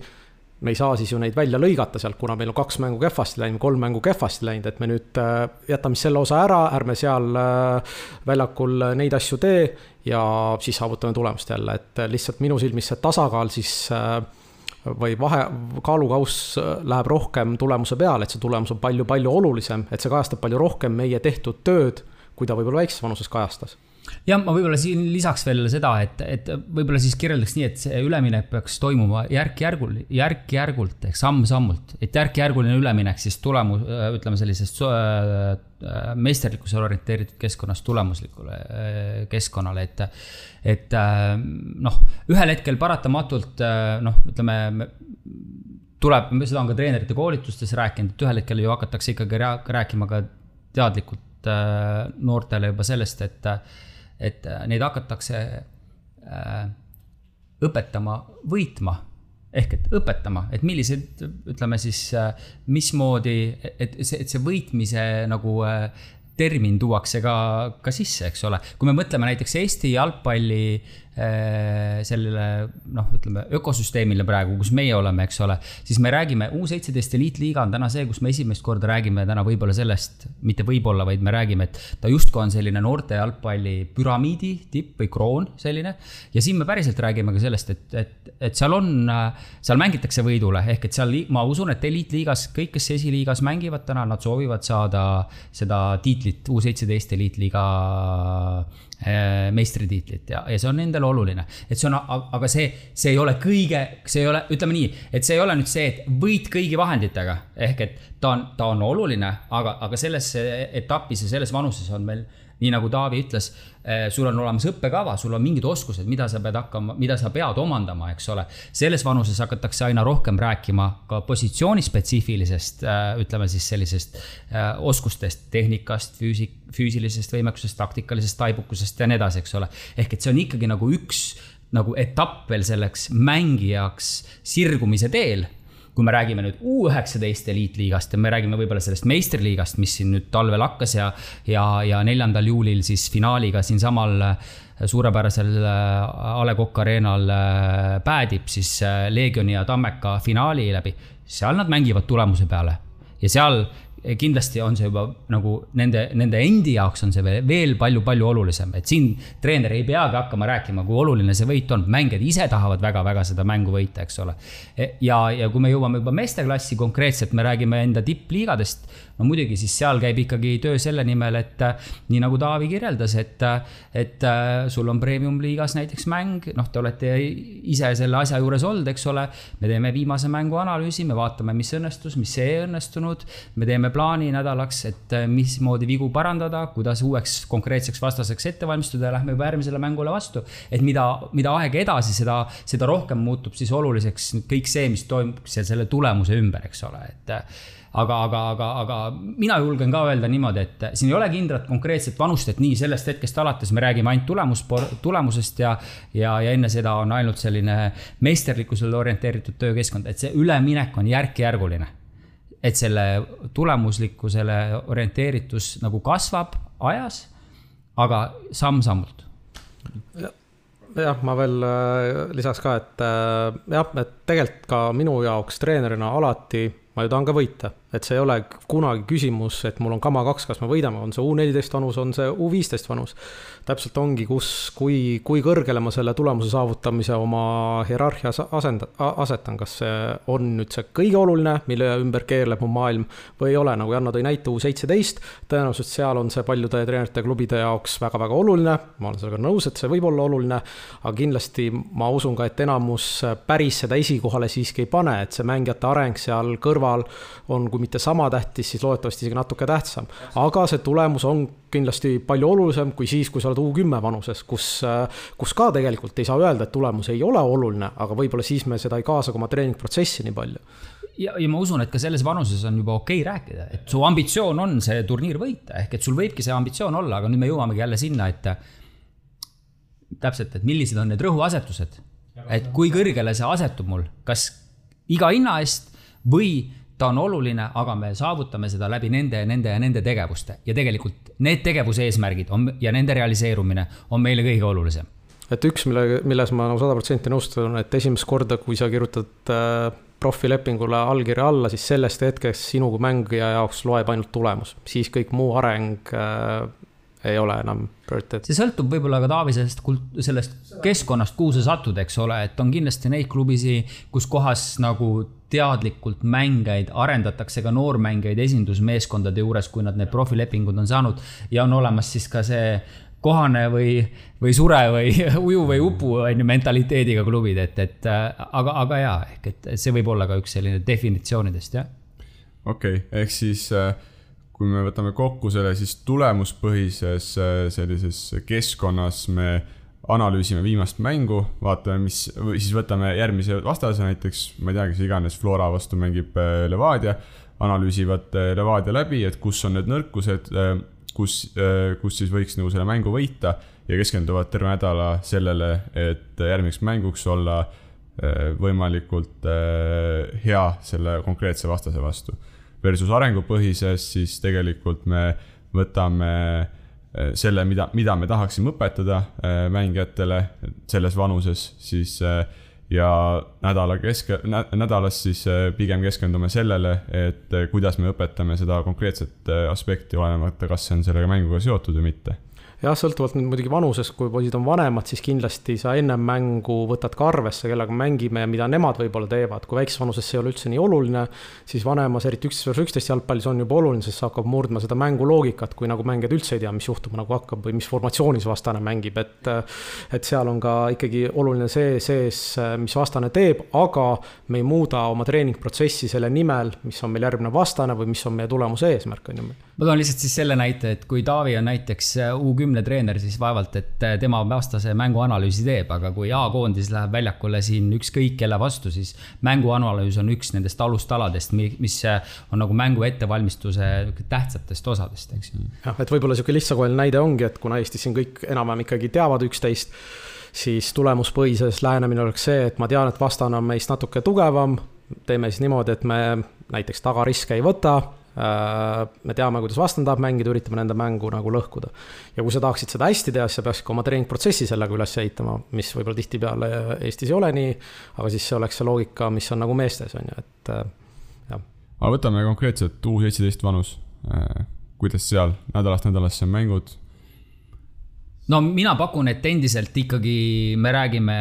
me ei saa siis ju neid välja lõigata sealt, kuna meil on kaks mängu kehvasti läinud, kolm mängu kehvasti läinud, et me nüüd äh, jätame selle osa ära, ärme seal äh, väljakul neid asju tee ja siis saavutame tulemust jälle, et äh, lihtsalt minu silmis see tasakaal siis või vahe, kaalukauss läheb rohkem tulemuse peale, et see tulemus on palju-palju olulisem, et see kajastab palju rohkem meie tehtud tööd, kui ta võib-olla väikses vanuses kajastas jah, ma võib-olla siin lisaks veel seda, et, et võib-olla siis kirjeldaks nii, et see üleminek peaks toimuma järk-järgul, järk-järgult ehk samm-sammult, et järk-järguline üleminek siis tulemus, ütleme sellisest äh, meisterlikkusele orienteeritud keskkonnast tulemuslikule äh, keskkonnale, et, et äh, noh, ühel hetkel paratamatult noh, ütleme tuleb, seda on ka treenerite koolitustes rääkinud, et ühel hetkel ju hakatakse ikkagi rääkima ka teadlikult noortele juba sellest, et et äh, neid hakatakse äh, õpetama võitma ehk et õpetama, et millised, ütleme siis, äh, mismoodi, et see, et see võitmise nagu termin tuuakse ka, ka sisse, eks ole. kui me mõtleme näiteks Eesti jalgpalli Äh, sellele noh, ütleme ökosüsteemile praegu, kus meie oleme, eks ole, siis me räägime, U17 eliitliiga on täna see, kus me esimest korda räägime täna võib-olla sellest, mitte võib-olla, vaid me räägime, et ta justkui on selline noorte jalgpalli püramiidi tipp või kroon selline. ja siin me päriselt räägime ka sellest, et, et, et seal on, seal mängitakse võidule, ehk et seal ma usun, et eliitliigas kõik, kes esiliigas mängivad täna, nad soovivad saada seda tiitlit U17 eliitliiga Äh, meistritiitlit ja, ja see on nendele oluline. et see on, aga see, see ei ole kõige, see ei ole, ütleme nii, et see ei ole nüüd see, et võit kõigi vahenditega. ehk et ta on, ta on oluline, aga, aga selles etapis ja selles vanuses on meil nii nagu Taavi ütles, eh, sul on olemas õppekava, sul on mingid oskused, mida sa pead hakkama, mida sa pead omandama, eks ole. selles vanuses hakatakse aina rohkem rääkima ka positsioonispetsiifilisest, eh, ütleme siis sellisest eh, oskustest, tehnikast, füüsik, füüsilisest võimekusest, taktikalisest taibukusest ja nii edasi, eks ole. ehk et see on ikkagi nagu üks nagu etapp veel selleks mängijaks sirgumise teel kui me räägime nüüd U19 eliitliigast ja me räägime võib-olla sellest meistriliigast, mis siin nüüd talvel hakkas ja, ja, ja neljandal juulil siis finaaliga siinsamal äh, suurepärasel äh, A Le Coq Arena'l äh, päädib siis Leegioni ja Tammeka finaali läbi. seal nad mängivad tulemuse peale ja seal kindlasti on see juba nagu nende, nende endi jaoks on see veel, palju-palju olulisem, et siin treener ei peagi hakkama rääkima, kui oluline see võit on, mängijad ise tahavad väga-väga seda mängu võita, eks ole. E, ja, ja kui me jõuame juba meesteklassi konkreetselt, me räägime enda tippliigadest, no muidugi, siis seal käib ikkagi töö selle nimel, et nii nagu Taavi kirjeldas, et, et sul on premium-liigas näiteks mäng, noh, te olete ise selle asja juures olnud, eks ole. me teeme viimase mängu analüüsi, me vaatame, mis õnnestus, mis ei õnnestunud. me teeme plaani nädalaks, et mismoodi vigu parandada, kuidas uueks konkreetseks vastaseks ette valmistuda ja lähme juba järgmisele mängule vastu. et mida, mida aeg edasi, seda, seda rohkem muutub siis oluliseks kõik see, mis toimub seal selle tulemuse ümber, eks ole, et aga, aga, aga, aga mina julgen ka öelda niimoodi, et siin ei ole kindlat konkreetset vanust, et nii sellest hetkest alates me räägime ainult tulemus, tulemusest ja, ja, ja enne seda on ainult selline meisterlikkusele orienteeritud töökeskkond, et see üleminek on järk-järguline. et selle tulemuslikkusele orienteeritus nagu kasvab ajas, aga samm-sammult jah, ma veel äh, lisaks ka, et äh, jah, et tegelikult ka minu jaoks treenerina alati ma ju tahan ka võita, et see ei ole kunagi küsimus, et mul on kama kaks, kas me võidame, on see U neliteist vanus, on see U viisteist vanus. täpselt ongi, kus, kui, kui kõrgele ma selle tulemuse saavutamise oma hierarhias asenda-, asetan, kas see on nüüd see kõige oluline, mille ümber keerleb mu maailm või ei ole, nagu Janno tõi näite U seitseteist, tõenäoliselt seal on see paljude treenerite ja klubide jaoks väga-väga oluline, ma olen sellega nõus, et see võib olla oluline, aga kindlasti ma usun ka, et enamus päris seda esikohale siiski ei pane, et see mängijate areng seal kõrval on, kui mitte sama tähtis, siis loodetavasti isegi natuke tähtsam. aga see tulemus on kindlasti palju olulisem kui siis, kui sa oled U10 vanuses, kus, kus ka tegelikult ei saa öelda, et tulemus ei ole oluline, aga võib-olla siis me seda ei kaasa ka oma treeningprotsessi nii palju ja, ja ma usun, et ka selles vanuses on juba okei okay rääkida, et su ambitsioon on see turniir võita, ehk et sul võibki see ambitsioon olla, aga nüüd me jõuamegi jälle sinna, et täpselt, et millised on need rõhuasetused. et kui kõrgele see asetub mul, kas iga hinna eest või ta on oluline, aga me saavutame seda läbi nende, nende ja nende tegevuste ja tegelikult need tegevuse eesmärgid on ja nende realiseerumine on meile kõige olulisem. et üks, mille, milles ma nagu sada protsenti nõustun, et esimest korda, kui sa kirjutad äh, profilepingule allkirja alla, siis sellest hetkest sinu kui mängija jaoks loeb ainult tulemus, siis kõik muu areng äh, ei ole enam prioriteet. see sõltub võib-olla ka Taavi sellest, sellest keskkonnast, kuhu sa satud, eks ole, et on kindlasti neid klubisid, kus kohas nagu teadlikult mängijaid arendatakse ka noormängijaid esindusmeeskondade juures, kui nad need profilepingud on saanud ja on olemas siis ka see kohane või, või sure või uju või upu, on ju, mentaliteediga klubid, et, et aga, aga jaa, ehk et see võib olla ka üks selline definitsioonidest, jah. okei okay,, ehk siis äh kui me võtame kokku selle, siis tulemuspõhises äh, sellises keskkonnas me analüüsime viimast mängu, vaatame, mis, või siis võtame järgmise vastase, näiteks ma ei tea, kes iganes Flora vastu mängib äh, Levadia, analüüsivad äh, Levadia läbi, et kus on need nõrkused, kus, kus siis võiks nagu selle mängu võita ja keskenduvad terve nädala sellele, et järgmiseks mänguks olla võimalikult hea selle konkreetse vastase vastu versus arengupõhises, siis tegelikult me võtame eh, selle, mida, mida me tahaksime õpetada eh, mängijatele selles vanuses, siis eh, ja nädala keske, nädalas siis pigem keskendume sellele, et kuidas me õpetame seda konkreetset aspekti, olenemata, kas see on sellega mänguga seotud või mitte jah, sõltuvalt nüüd muidugi vanusest, kui poisid on vanemad, siis kindlasti sa ennem mängu võtad ka arvesse, kellega mängime ja mida nemad võib-olla teevad. kui väikses vanuses see ei ole üldse nii oluline, siis vanemas, eriti üksteist versus üksteist jalgpallis on juba oluline, sest see hakkab murdma seda mänguloogikat, kui nagu mängijad üldse ei tea, mis juhtuma nagu hakkab või mis formatsioonis vastane mängib, et. et seal on ka ikkagi oluline see sees, mis vastane teeb, aga me ei muuda oma treeningprotsessi selle nimel, mis on meil järgmine vastane või mis on meie tulemuse eesmärk, on ju. ma toon lihtsalt siis selle näite, et kui Taavi on näiteks U10 kümne treener, siis vaevalt, et äh, tema vastase mänguanalüüsi teeb, aga kui A-koondis läheb väljakule siin ükskõik kelle vastu, siis mänguanalüüs on üks nendest alustaladest, mis äh, on nagu mängu ettevalmistuse tähtsatest osadest, eks ju. jah, et võib-olla sihuke lihtsakoeline näide ongi, et kuna Eestis siin kõik enam-vähem ikkagi teavad üksteist, siis tulemuspõhises lähenemine oleks see, et ma tean, et vastane on meist natuke tugevam, teeme siis niimoodi, et me näiteks tagariske ei võta me teame, kuidas vastane tahab mängida, üritame nende mängu nagu lõhkuda. ja kui sa tahaksid seda hästi teha, siis sa peaksid ka oma treeningprotsessi sellega üles ehitama, mis võib-olla tihtipeale Eestis ei ole nii, aga siis see oleks see loogika, mis on nagu meestes, on ju, et äh, jah. aga võtame konkreetselt U seitseteist vanus. Äh, kuidas seal nädalast nädalasse on mängud? no mina pakun, et endiselt ikkagi me räägime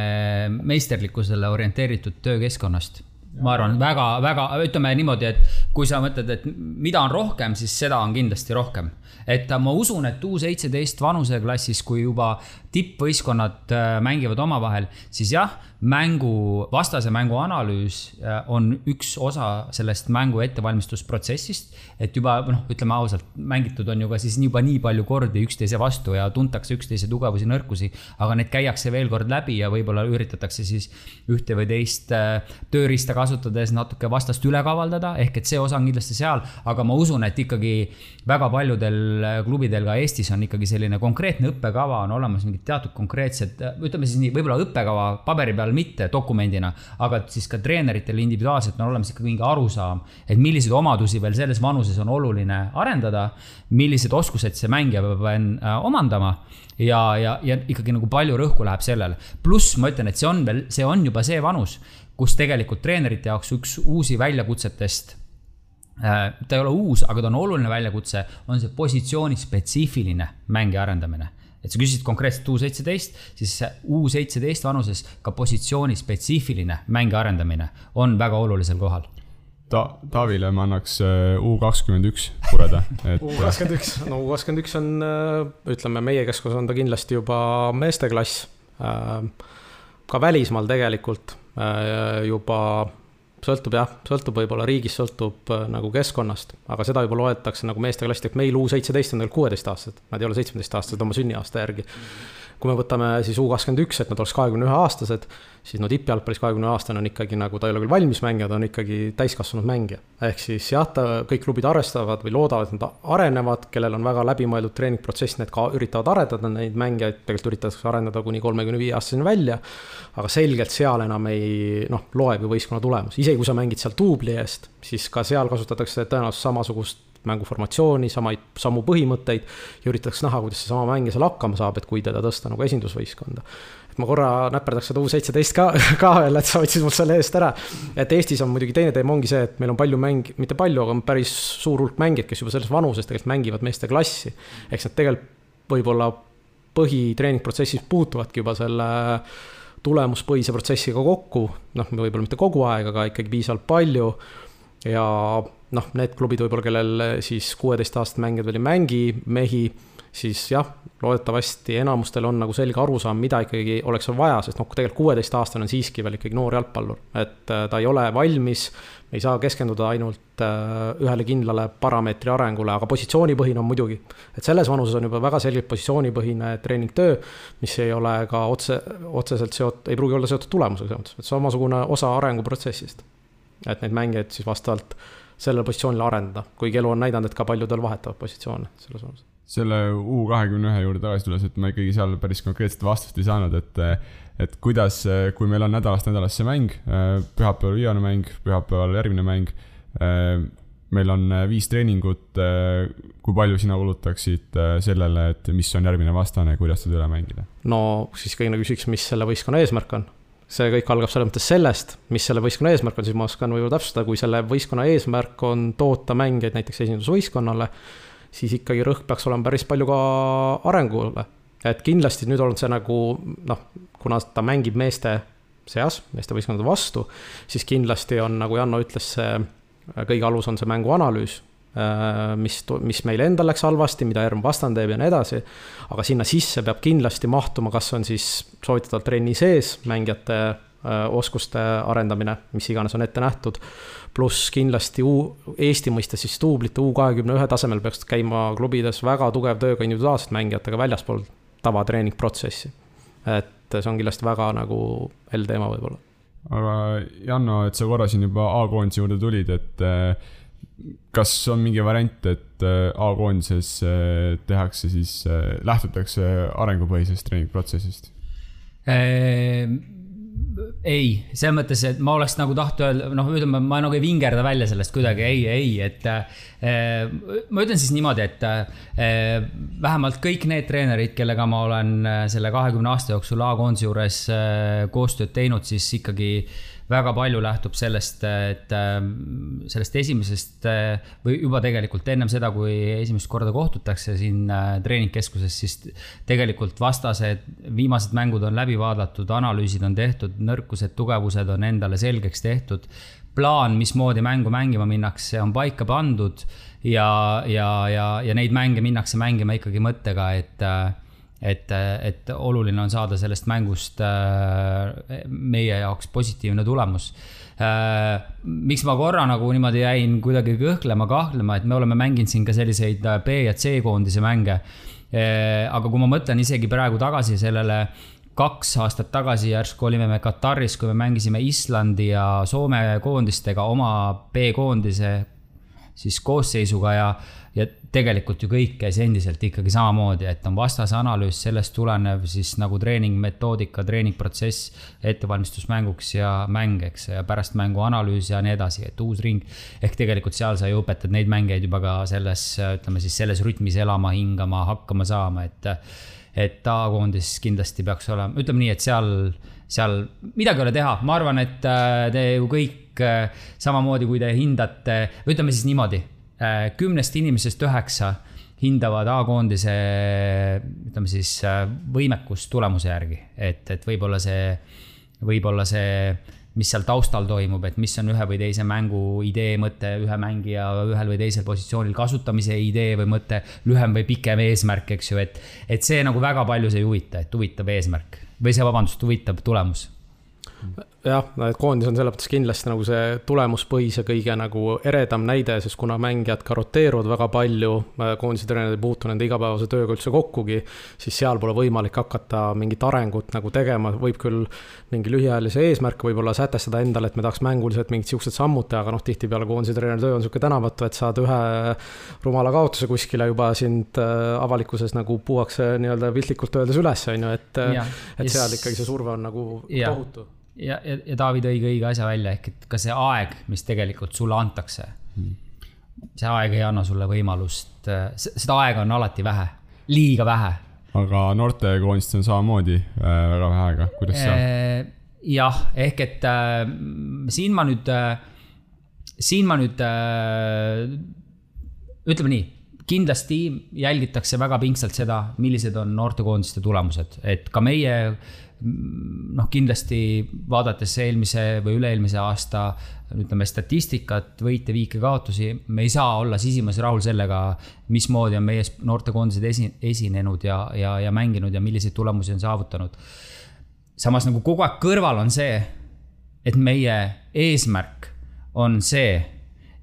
meisterlikkusele orienteeritud töökeskkonnast ma arvan väga, väga, ütleme niimoodi, et kui sa mõtled, et mida on rohkem, siis seda on kindlasti rohkem. Et ma usun, et U seitseteist vanuseklassis, kui juba tippvõistkonnad äh, mängivad omavahel, siis jah, mängu, vastase mängu analüüs äh, on üks osa sellest mängu ettevalmistusprotsessist. et juba noh, ütleme ausalt, mängitud on ju ka siis juba nii palju kordi üksteise vastu ja tuntakse üksteise tugevusi, nõrkusi. aga need käiakse veel kord läbi ja võib-olla üritatakse siis ühte või teist äh, tööriista kasutades natuke vastast üle kavaldada, ehk et see osa on kindlasti seal, aga ma usun, et ikkagi väga paljudel klubidel ka Eestis on ikkagi selline konkreetne õppekava on olemas, mingid teatud konkreetsed, ütleme siis nii, võib-olla õppekava paberi peal mitte dokumendina, aga siis ka treeneritel individuaalselt on olemas ikkagi mingi arusaam, et milliseid omadusi veel selles vanuses on oluline arendada, millised oskused see mängija peab äh, omandama ja, ja, ja ikkagi nagu palju rõhku läheb sellele. pluss ma ütlen, et see on veel, see on juba see vanus, kus tegelikult treenerite jaoks üks uusi väljakutsetest ta ei ole uus, aga ta on oluline väljakutse, on see positsiooni spetsiifiline mängija arendamine. Et sa küsisid konkreetselt U seitseteist, siis U seitseteist vanuses ka positsiooni spetsiifiline mänge arendamine on väga olulisel kohal. Ta-, Taavile ma annaks äh, U kakskümmend üks pureda et.... U kakskümmend üks, no U kakskümmend üks on, äh, ütleme, meie keskus on ta kindlasti juba meesteklass. Äh, ka välismaal tegelikult juba sõltub jah, sõltub võib-olla riigist, sõltub äh, nagu keskkonnast, aga seda juba loetakse nagu meesteklassi, et meil U seitseteist on veel kuueteistaastased, nad ei ole seitsmeteistaastased oma sünniaasta järgi. Kui me võtame siis U kakskümmend üks, et nad oleks kahekümne ühe aastased siis no tippjalgpallis kahekümne aastane on ikkagi nagu, ta ei ole küll valmis mängija, ta on ikkagi täiskasvanud mängija. ehk siis jah, ta, kõik klubid arvestavad või loodavad, et nad arenevad, kellel on väga läbimõeldud treeningprotsess, need ka üritavad arendada neid mängijaid, tegelikult üritatakse arendada kuni kolmekümne viie aastaseni välja. aga selgelt seal enam ei noh, loeb ju võistkonna tulemus, isegi kui sa mängid seal duubli eest, siis ka seal kasutatakse tõenäoliselt samasugust mänguformatsiooni, samaid, samu põhimõtteid ja üritatakse näha, kuidas seesama mängija seal hakkama saab, et kui teda tõsta nagu esindusvõistkonda et ma korra näperdaks seda U17 ka, ka veel, et sa võtsid mul selle eest ära. et Eestis on muidugi teine teema ongi see, et meil on palju mäng, mitte palju, aga on päris suur hulk mängijaid, kes juba selles vanuses tegelikult mängivad meeste klassi. eks nad tegelikult võib-olla põhitreeningprotsessis puutuvadki juba selle tulemuspõhise protsessiga kokku, noh, võib-olla mitte kogu aeg, aga ikkagi piisavalt palju. ja noh, need klubid võib-olla, kellel siis kuueteistaastased mängijad veel ei mängi mehi siis jah, loodetavasti enamustel on nagu selge arusaam, mida ikkagi oleks vaja, sest noh, tegelikult kuueteistaastane on siiski veel ikkagi noor jalgpallur, et äh, ta ei ole valmis. ei saa keskenduda ainult äh, ühele kindlale parameetri arengule, aga positsioonipõhine on muidugi. et selles vanuses on juba väga selgelt positsioonipõhine treeningtöö, mis ei ole ka otse, otseselt seotud, ei pruugi olla seotud tulemusega et samasugune osa arenguprotsessist. et neid mängijaid siis vastavalt sellele positsioonile arendada, kuigi elu on näidanud, et ka paljudel vahetavad positsioone selles vanuses selle U kahekümne ühe juurde tagasi tulles, et ma ikkagi seal päris konkreetset vastust ei saanud, et et kuidas, kui meil on nädalast nädalasse mäng, pühapäeval viiane mäng, pühapäeval järgmine mäng, meil on viis treeningut, kui palju sina kulutaksid sellele, et mis on järgmine vastane kuidas seda üle mängida? no siis kõigile küsiks, mis selle võistkonna eesmärk on see kõik algab selles mõttes sellest, mis selle võistkonna eesmärk on, siis ma oskan võib-olla täpsustada, kui selle võistkonna eesmärk on toota mängijaid näiteks esindusvõistkonnale siis ikkagi rõhk peaks olema päris palju ka arengule. et kindlasti nüüd on see nagu noh, kuna ta mängib meeste seas, meeste võistkondade vastu, siis kindlasti on, nagu Janno ütles, see kõige alus on see mänguanalüüs, mis, mis meil endal läks halvasti, mida ERM vastane teeb ja nii edasi. aga sinna sisse peab kindlasti mahtuma, kas on siis soovitatavalt trenni sees mängijate äh, oskuste arendamine, mis iganes on ette nähtud pluss kindlasti U, Eesti mõistes siis duublite U kahekümne ühe tasemel peaks käima klubides väga tugev töö ka individuaalsete mängijatega väljaspool tavatreeningprotsessi. et see on kindlasti väga nagu hell teema võib-olla. aga Janno, et sa korra siin juba A-koondise juurde tulid, et eh, kas on mingi variant, et eh, A-koondises eh, tehakse siis, lähtutakse arengupõhisest treeningprotsessist? ei, selles mõttes, et ma oleks nagu tahtnud öelda, noh, ütleme, ma nagu ei vingerda välja sellest kuidagi, ei, ei, et äh,. ma ütlen siis niimoodi, et äh, vähemalt kõik need treenerid, kellega ma olen selle kahekümne aasta jooksul A-koondise juures äh, koostööd teinud, siis ikkagi väga palju lähtub sellest, et ähm, sellest esimesest äh, või juba tegelikult ennem seda, kui esimest korda kohtutakse siin äh, treeningkeskuses, siis tegelikult vastased viimased mängud on läbi vaadatud, analüüsid on tehtud, nõrkused, tugevused on endale selgeks tehtud. plaan, mismoodi mängu mängima minnakse, on paika pandud ja, ja, ja, ja neid mänge minnakse mängima ikkagi mõttega, et et, et oluline on saada sellest mängust äh, meie jaoks positiivne tulemus. Äh, miks ma korra nagu niimoodi jäin kuidagi kõhklema, kahtlema, et me oleme mänginud siin ka selliseid äh, B ja C koondise mänge. aga kui ma mõtlen isegi praegu tagasi sellele kaks aastat tagasi järsku olime me Kataris, kui me mängisime Islandi ja Soome koondistega oma B-koondise siis koosseisuga ja ja tegelikult ju kõik käis endiselt ikkagi samamoodi, et on vastase analüüs, sellest tulenev siis nagu treeningmetoodika, treeningprotsess, ettevalmistusmänguks ja mäng, eks, ja pärast mängu analüüs ja nii edasi, et uus ring. ehk tegelikult seal sai õpetada neid mängijaid juba ka selles, ütleme siis selles rütmis elama, hingama, hakkama saama, et et A-koondis kindlasti peaks olema, ütleme nii, et seal, seal midagi ei ole teha, ma arvan, et äh, te ju kõik äh, samamoodi, kui te hindate, ütleme siis niimoodi kümnest inimesest üheksa hindavad A-koondise, ütleme siis äh, võimekust tulemuse järgi, et, et võib-olla see, võib-olla see, mis seal taustal toimub, et mis on ühe või teise mängu idee, mõte, ühe mängija ühel või teisel positsioonil kasutamise idee või mõte, lühem või pikem eesmärk, eks ju, et, et see nagu väga palju see ei huvita, et huvitab eesmärk. Või see, vabandust, huvitab tulemus jah, et koondis on selles mõttes kindlasti nagu see tulemuspõhise kõige nagu eredam näide, sest kuna mängijad ka roteeruvad väga palju, äh, koondise treenerid ei puutu nende igapäevase tööga üldse kokkugi, siis seal pole võimalik hakata mingit arengut nagu tegema, võib küll mingi lühiajalise eesmärke võib-olla sätestada endale, et me tahaks mänguliselt mingid siuksed sammud teha, aga noh, tihtipeale koondise treeneri töö on sihuke tänavatu, et saad ühe rumala kaotuse kuskile juba sind äh, avalikkuses nagu puuakse nii-öelda piltlikult öeldes üles, on ju, et, et seal ikkagi see surve on nagu ja. tohutu ja, ja, ja Taavi tõigi õige asja välja, ehk et ka see aeg, mis tegelikult sulle antakse hmm.. see aeg ei anna sulle võimalust, äh, seda aega on alati vähe, liiga vähe. aga noortekoondistel on samamoodi äh, väga vähe aega, kuidas seal? Äh, jah, ehk et äh, siin ma nüüd äh,, siin ma nüüd äh, ütleme nii kindlasti jälgitakse väga pingsalt seda, millised on noortekoondiste tulemused, et ka meie noh, kindlasti vaadates eelmise või üle-eelmise aasta ütleme statistikat, võite, viike, kaotusi, me ei saa olla sisimas rahul sellega, mismoodi on meie noortekoondised esi, esinenud ja, ja, ja mänginud ja milliseid tulemusi on saavutanud. samas nagu kogu aeg kõrval on see, et meie eesmärk on see,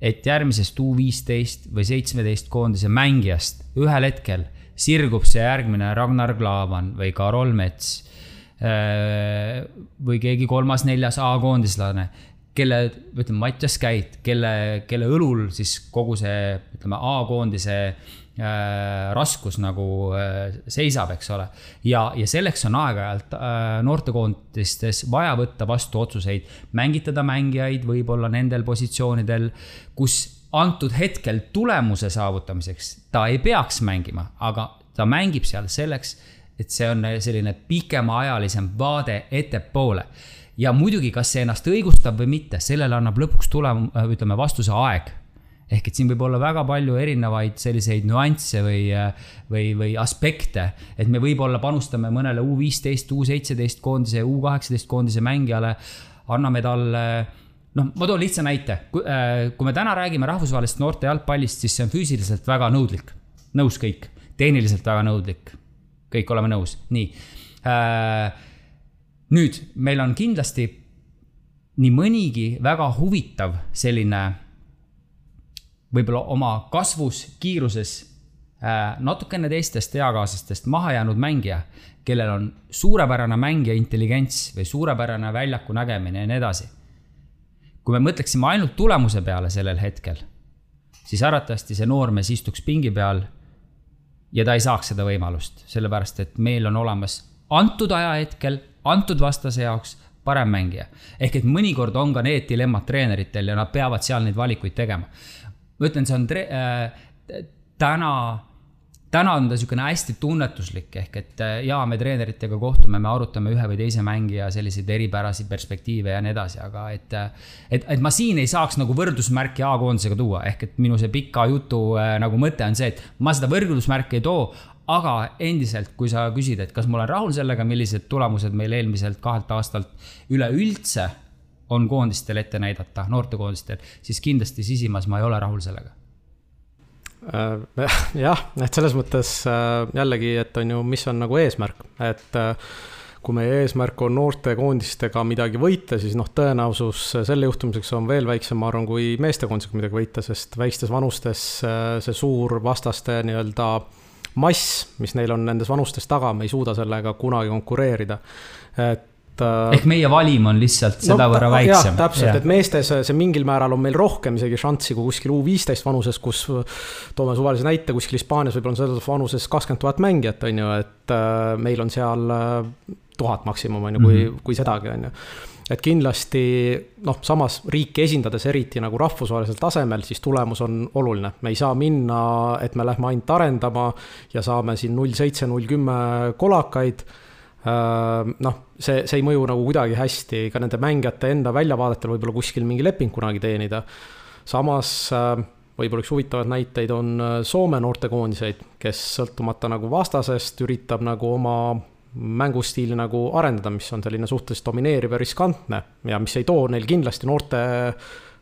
et järgmisest U viisteist või seitsmeteist koondise mängijast ühel hetkel sirgub see järgmine Ragnar Klavan või Karol Mets või keegi kolmas-neljas A-koondislane, kelle, ütleme, Mattias Käit, kelle, kelle õlul siis kogu see, ütleme, A-koondise äh, raskus nagu äh, seisab, eks ole. ja, ja selleks on aeg-ajalt äh, noortekoondistes vaja võtta vastu otsuseid, mängitada mängijaid võib-olla nendel positsioonidel, kus antud hetkel tulemuse saavutamiseks ta ei peaks mängima, aga ta mängib seal selleks et see on selline pikemaajalisem vaade ettepoole. ja muidugi, kas see ennast õigustab või mitte, sellele annab lõpuks tulema, ütleme, vastuse aeg. ehk et siin võib olla väga palju erinevaid selliseid nüansse või, või, või aspekte, et me võib-olla panustame mõnele U viisteist, U seitseteist koondise, U kaheksateist koondise mängijale, anname talle noh, ma toon lihtsa näite, kui me täna räägime rahvusvahelisest noorte jalgpallist, siis see on füüsiliselt väga nõudlik, nõus kõik, tehniliselt väga nõudlik kõik oleme nõus, nii. Äh, nüüd, meil on kindlasti nii mõnigi väga huvitav selline võib-olla oma kasvus, kiiruses äh, natukene teistest eakaaslastest maha jäänud mängija, kellel on suurepärane mängija intelligents või suurepärane väljaku nägemine ja nii edasi. kui me mõtleksime ainult tulemuse peale sellel hetkel, siis arvatavasti see noormees istuks pingi peal ja ta ei saaks seda võimalust, sellepärast et meil on olemas antud ajahetkel, antud vastase jaoks parem mängija. ehk et mõnikord on ka need dilemmad treeneritel ja nad peavad seal neid valikuid tegema. ma ütlen, see on äh, täna, täna on ta niisugune hästi tunnetuslik, ehk et äh, jaa, me treeneritega kohtume, me arutame ühe või teise mängija selliseid eripärasid, perspektiive ja nii edasi, aga et. Äh, et, et ma siin ei saaks nagu võrdusmärki A-koondisega tuua, ehk et minu see pika jutu äh, nagu mõte on see, et ma seda võrdusmärki ei too. aga endiselt, kui sa küsid, et kas ma olen rahul sellega, millised tulemused meil eelmiselt kahelt aastalt üleüldse on koondistel ette näidata, noortekoondistel, siis kindlasti sisimas ma ei ole rahul sellega jah, et selles mõttes äh, jällegi, et on ju, mis on nagu eesmärk, et äh, kui meie eesmärk on noortekoondistega midagi võita, siis noh, tõenäosus selle juhtumiseks on veel väiksem, ma arvan, kui meestekoondisega midagi võita, sest väikestes vanustes see suur vastaste nii-öelda mass, mis neil on nendes vanustes taga, me ei suuda sellega kunagi konkureerida. et. Äh, ehk meie valim on lihtsalt sedavõrra no, väiksem. täpselt, et meestes see mingil määral on meil rohkem isegi šanssi kui kuskil U15 vanuses, kus toome suvalise näite, kuskil Hispaanias võib-olla on selles vanuses kakskümmend tuhat mängijat, on ju, et äh, meil on seal äh, tuhat maksimum, on ju, kui mm, -hmm. kui sedagi, on ju et kindlasti noh, samas riiki esindades, eriti nagu rahvusvahelisel tasemel, siis tulemus on oluline. me ei saa minna, et me lähme ainult arendama ja saame siin null seitse, null kümme kolakaid Äh, noh, see, see ei mõju nagu kuidagi hästi ka nende mängijate enda väljavaadetel võib-olla kuskil mingi leping kunagi teenida. samas võib-olla üks huvitavaid näiteid on Soome noortekoondiseid, kes sõltumata nagu vastasest üritab nagu oma mängustiili nagu arendada, mis on selline suhteliselt domineeriv ja riskantne ja mis ei too neil kindlasti noorte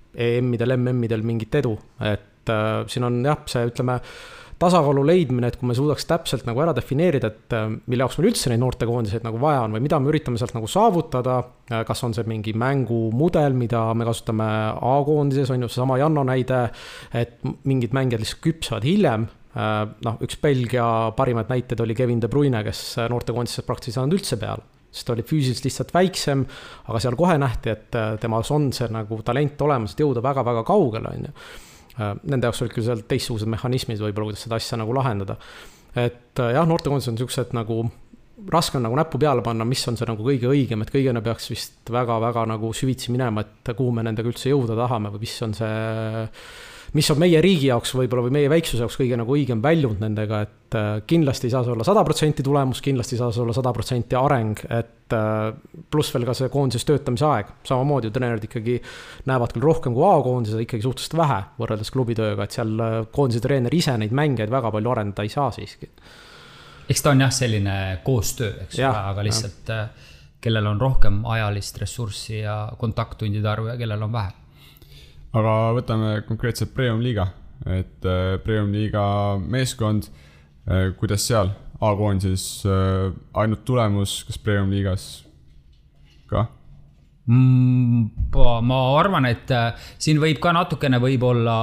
EM-idel, MM-idel mingit edu, et äh, siin on jah, see ütleme tasakaalu leidmine, et kui me suudaks täpselt nagu ära defineerida, et äh, mille jaoks meil üldse neid noortekoondiseid nagu vaja on või mida me üritame sealt nagu saavutada. Äh, kas on see mingi mängumudel, mida me kasutame A-koondises, on ju, seesama Janno näide, et mingid mängijad lihtsalt küpsevad hiljem äh, noh, üks Belgia parimaid näiteid oli Kevin De Bruyne, kes noortekoondises praktiliselt ei saanud üldse peale sest ta oli füüsiliselt lihtsalt väiksem, aga seal kohe nähti, et temas on see nagu talent olemas, et jõuda väga-väga kaugele, on ju nende jaoks olid küll seal teistsugused mehhanismid võib-olla, kuidas seda asja nagu lahendada. et äh, jah, noortekoondised on siuksed nagu, raske on nagu näppu peale panna, mis on see nagu kõige õigem, et kõigena peaks vist väga-väga nagu süvitsi minema, et kuhu me nendega üldse jõuda tahame või mis on see mis on meie riigi jaoks võib-olla või meie väiksuse jaoks kõige nagu õigem väljund nendega, et äh, kindlasti ei saa see olla sada protsenti tulemus, kindlasti ei saa see olla sada protsenti areng, et äh, pluss veel ka see koondises töötamise aeg, samamoodi ju treenerid ikkagi näevad küll rohkem kui A-koondises, aga ikkagi suhteliselt vähe võrreldes klubitööga, et seal äh, koondise treener ise neid mängijaid väga palju arendada ei saa siiski. eks ta on jah, selline koostöö, eks ole, aga lihtsalt ja. kellel on rohkem ajalist ressurssi ja kontakttundide arvu ja kellel on vähem aga võtame konkreetselt Premium-liiga, et äh, Premium-liiga meeskond, äh, kuidas seal A-koondises äh, ainult tulemus, kas Premium-liigas ka? Mm, ma arvan, et siin võib ka natukene võib-olla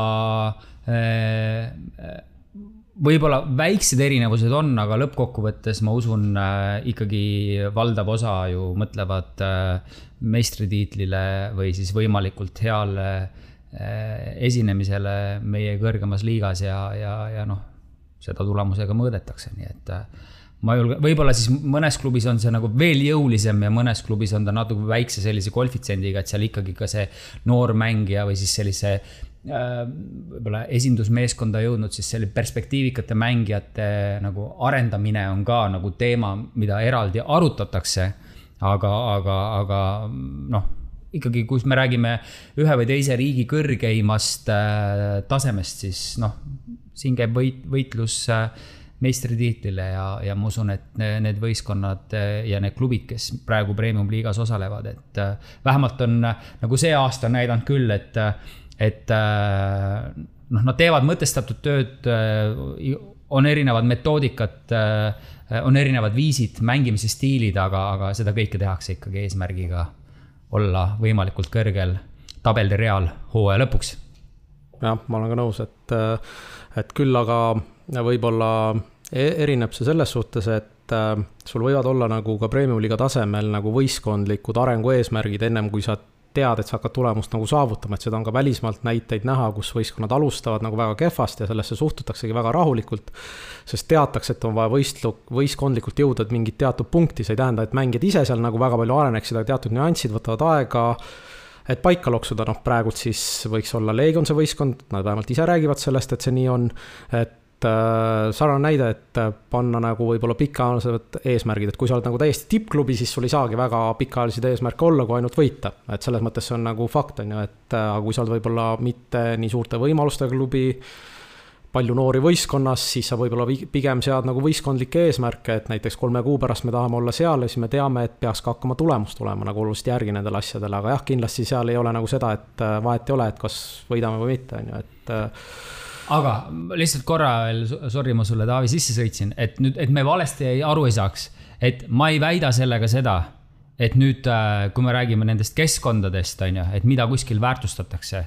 võib-olla väiksed erinevused on, aga lõppkokkuvõttes ma usun ikkagi valdav osa ju mõtlevad meistritiitlile või siis võimalikult heale Äh, esinemisele meie kõrgemas liigas ja, ja, ja noh, seda tulemusega mõõdetakse, nii et äh, ma julgen, võib-olla siis mõnes klubis on see nagu veel jõulisem ja mõnes klubis on ta natuke väikse sellise koefitsiendiga, et seal ikkagi ka see noor mängija või siis sellise äh, võib-olla esindusmeeskonda jõudnud, siis selle perspektiivikate mängijate nagu arendamine on ka nagu teema, mida eraldi arutatakse. aga, aga, aga noh ikkagi, kus me räägime ühe või teise riigi kõrgeimast äh, tasemest, siis noh, siin käib võit, võitlus äh, meistritiitlile ja, ja ma usun, et need võistkonnad äh, ja need klubid, kes praegu premium-liigas osalevad, et vähemalt on nagu see aasta näidanud küll, et, et noh, nad teevad mõtestatud tööd, on erinevad metoodikad, on erinevad viisid, mängimise stiilid, aga, aga seda kõike tehakse ikkagi eesmärgiga olla võimalikult kõrgel tabelireal hooaja lõpuks. jah, ma olen ka nõus, et, et küll aga võib-olla e-, erineb see selles suhtes, et äh, sul võivad olla nagu ka premium-liiga tasemel nagu võistkondlikud arengueesmärgid ennem kui sa tead, et sa hakkad tulemust nagu saavutama, et seda on ka välismaalt näiteid näha, kus võistkonnad alustavad nagu väga kehvasti ja sellesse suhtutaksegi väga rahulikult. sest teatakse, et on vaja võistlu-, võistkondlikult jõuda mingit teatud punkti, see ei tähenda, et mängijad ise seal nagu väga palju areneksid, aga teatud nüansid võtavad aega et paika loksuda, noh praegult siis võiks olla Leegion see võistkond, nad vähemalt ise räägivad sellest, et see nii on. et sarnane näide, et panna nagu võib-olla pikaajalised eesmärgid, et kui sa oled nagu täiesti tippklubi, siis sul ei saagi väga pikaajaliseid eesmärke olla, kui ainult võita. et selles mõttes see on nagu fakt, on ju, et aga kui sa oled võib-olla mitte nii suurte võimalustega klubi palju noori võistkonnas, siis sa võib-olla pigem sead nagu võistkondlikke eesmärke, et näiteks kolme kuu pärast me tahame olla seal ja siis me teame, et peaks ka hakkama tulemus tulema nagu oluliselt järgi nendele asjadele, aga jah, kindlasti seal ei ole nagu seda, et äh, vahet ei ole, et kas võidame või mitte, on ju, et. Aga lihtsalt korra veel, sorry, ma sulle, Taavi, sisse sõitsin, et nüüd, et me valesti ei, aru ei saaks, et ma ei väida sellega seda et nüüd, äh, kui me räägime nendest keskkondadest, on ju, et mida kuskil väärtustatakse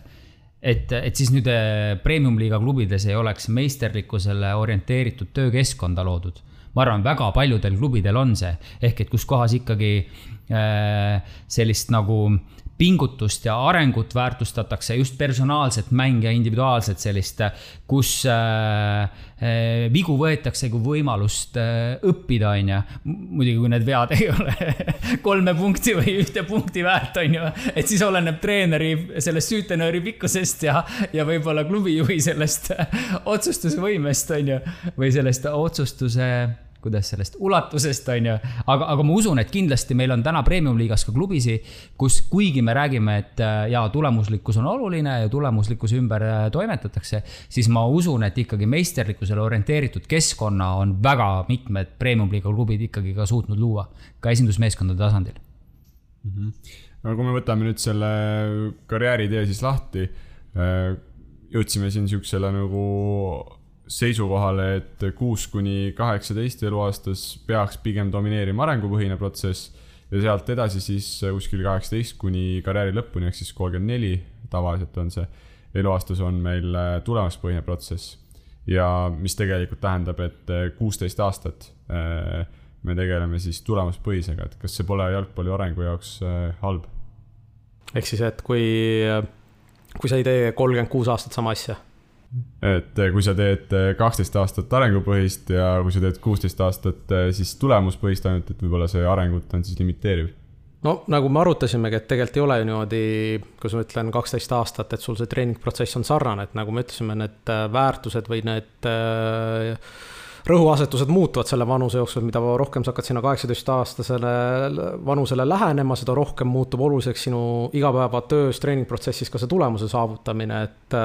et, et siis nüüd äh, premium-liiga klubides ei oleks meisterlikkusele orienteeritud töökeskkonda loodud. ma arvan, väga paljudel klubidel on see, ehk et kus kohas ikkagi äh, sellist nagu pingutust ja arengut väärtustatakse, just personaalset mänge individuaalset sellist, kus äh, äh, vigu võetakse kui võimalust äh, õppida, on ju. muidugi, kui need vead ei ole kolme punkti või ühte punkti väärt, on ju. et siis oleneb treeneri sellest süütenööri pikkusest ja, ja võib-olla klubijuhi sellest otsustusvõimest, on ju. või sellest otsustuse kuidas sellest ulatusest, on ju. aga, aga ma usun, et kindlasti meil on täna premium-liigas ka klubisi, kus kuigi me räägime, et äh, jaa, tulemuslikkus on oluline ja tulemuslikkuse ümber äh, toimetatakse, siis ma usun, et ikkagi meisterlikkusele orienteeritud keskkonna on väga mitmed premium-liiga klubid ikkagi ka suutnud luua, ka esindusmeeskondade tasandil mm. -hmm. no kui me võtame nüüd selle karjääritee siis lahti, äh, jõudsime siin sihukesele nagu seisukohale, et kuus kuni kaheksateist eluaastas peaks pigem domineerima arengupõhine protsess ja sealt edasi siis kuskil kaheksateist kuni karjääri lõpuni ehk siis kolmkümmend neli tavaliselt on see eluaastas on meil äh, tulemuspõhine protsess. ja mis tegelikult tähendab, et äh, kuusteist aastat äh, me tegeleme siis tulemuspõhisega, et kas see pole jalgpalli arengu jaoks halb? ehk siis, et kui, kui sa ei tee kolmkümmend kuus aastat sama asja et eh, kui sa teed eh, kaksteist aastat arengupõhist ja kui sa teed kuusteist aastat eh, siis tulemuspõhist ainult, et võib-olla see arengut on siis limiteeriv. no nagu me arutasimegi, et tegelikult ei ole ju niimoodi, kui ma ütlen kaksteist aastat, et sul see treeningprotsess on sarnane, et nagu me ütlesime, need väärtused või need rõhuasetused muutuvad selle vanuse jooksul, mida rohkem sa hakkad sinna kaheksateistaastasele vanusele lähenema, seda rohkem muutub oluliseks sinu igapäevatöös, treeningprotsessis ka see tulemuse saavutamine, et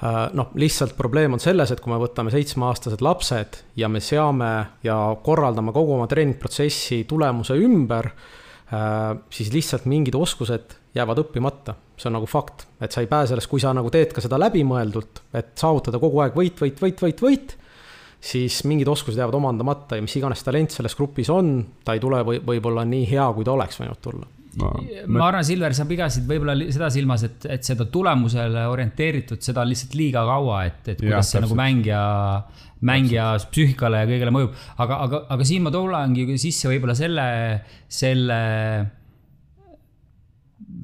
noh, lihtsalt probleem on selles, et kui me võtame seitsmeaastased lapsed ja me seame ja korraldame kogu oma treeningprotsessi tulemuse ümber, äh, siis lihtsalt mingid oskused jäävad õppimata. see on nagu fakt, et sa ei pääse sellest, kui sa nagu teed ka seda läbimõeldult, et saavutada kogu aeg võit, võit, võit, võit, võit, siis mingid oskused jäävad omandamata ja mis iganes talent selles grupis on, ta ei tule või võib-olla nii hea, kui ta oleks võinud tulla ma, ma arvan, Silver, sa pidasid võib-olla seda silmas, et, et seda tulemusele orienteeritud, seda lihtsalt liiga kaua, et, et kuidas ja, see nagu mängija, mängija psüühikale ja kõigele mõjub. aga, aga, aga siin ma tulengi sisse võib-olla selle, selle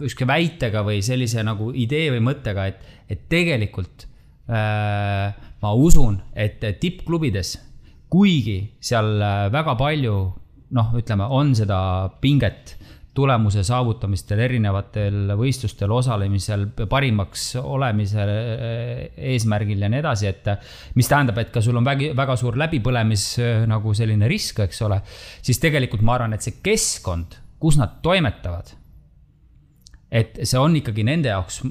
sihuke väitega või sellise nagu idee või mõttega, et, et tegelikult äh, ma usun, et tippklubides, kuigi seal väga palju noh, ütleme, on seda pinget tulemuse saavutamistel, erinevatel võistlustel osalemisel, parimaks olemisel eesmärgil ja nii edasi, et mis tähendab, et ka sul on väga, väga suur läbipõlemis nagu selline risk, eks ole, siis tegelikult ma arvan, et see keskkond, kus nad toimetavad, et see on ikkagi nende jaoks,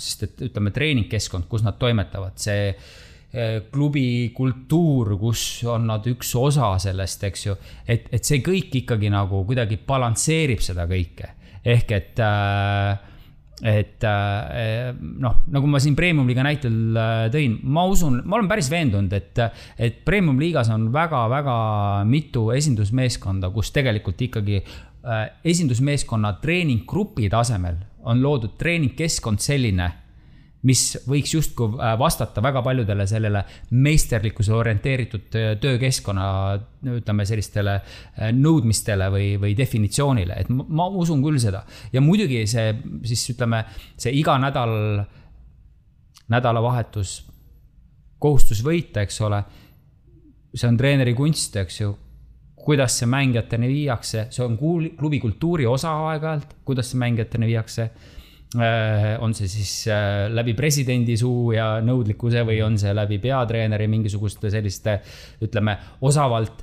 sest et ütleme, treeningkeskkond, kus nad toimetavad, see Eh, klubi kultuur, kus on nad üks osa sellest, eks ju. et, et see kõik ikkagi nagu kuidagi balansseerib seda kõike. ehk et äh, et äh, noh, nagu ma siin premium-liiga näitel äh, tõin, ma usun, ma olen päris veendunud, et, et premium-liigas on väga-väga mitu esindusmeeskonda, kus tegelikult ikkagi esindusmeeskonna treeninggrupi tasemel on loodud treeningkeskkond selline mis võiks justkui äh, vastata väga paljudele sellele meisterlikkuse orienteeritud äh, töökeskkonna, ütleme sellistele äh, nõudmistele või, või definitsioonile, et ma, ma usun küll seda. ja muidugi see siis ütleme, see iga nädal, nädalavahetus, kohustus võita, eks ole. see on treeneri kunst, eks ju kuidas see mängijateni viiakse, see on klubi kultuuri osa aeg-ajalt, kuidas see mängijateni viiakse on see siis läbi presidendi suu ja nõudlikkuse või on see läbi peatreeneri mingisuguste selliste, ütleme, osavalt,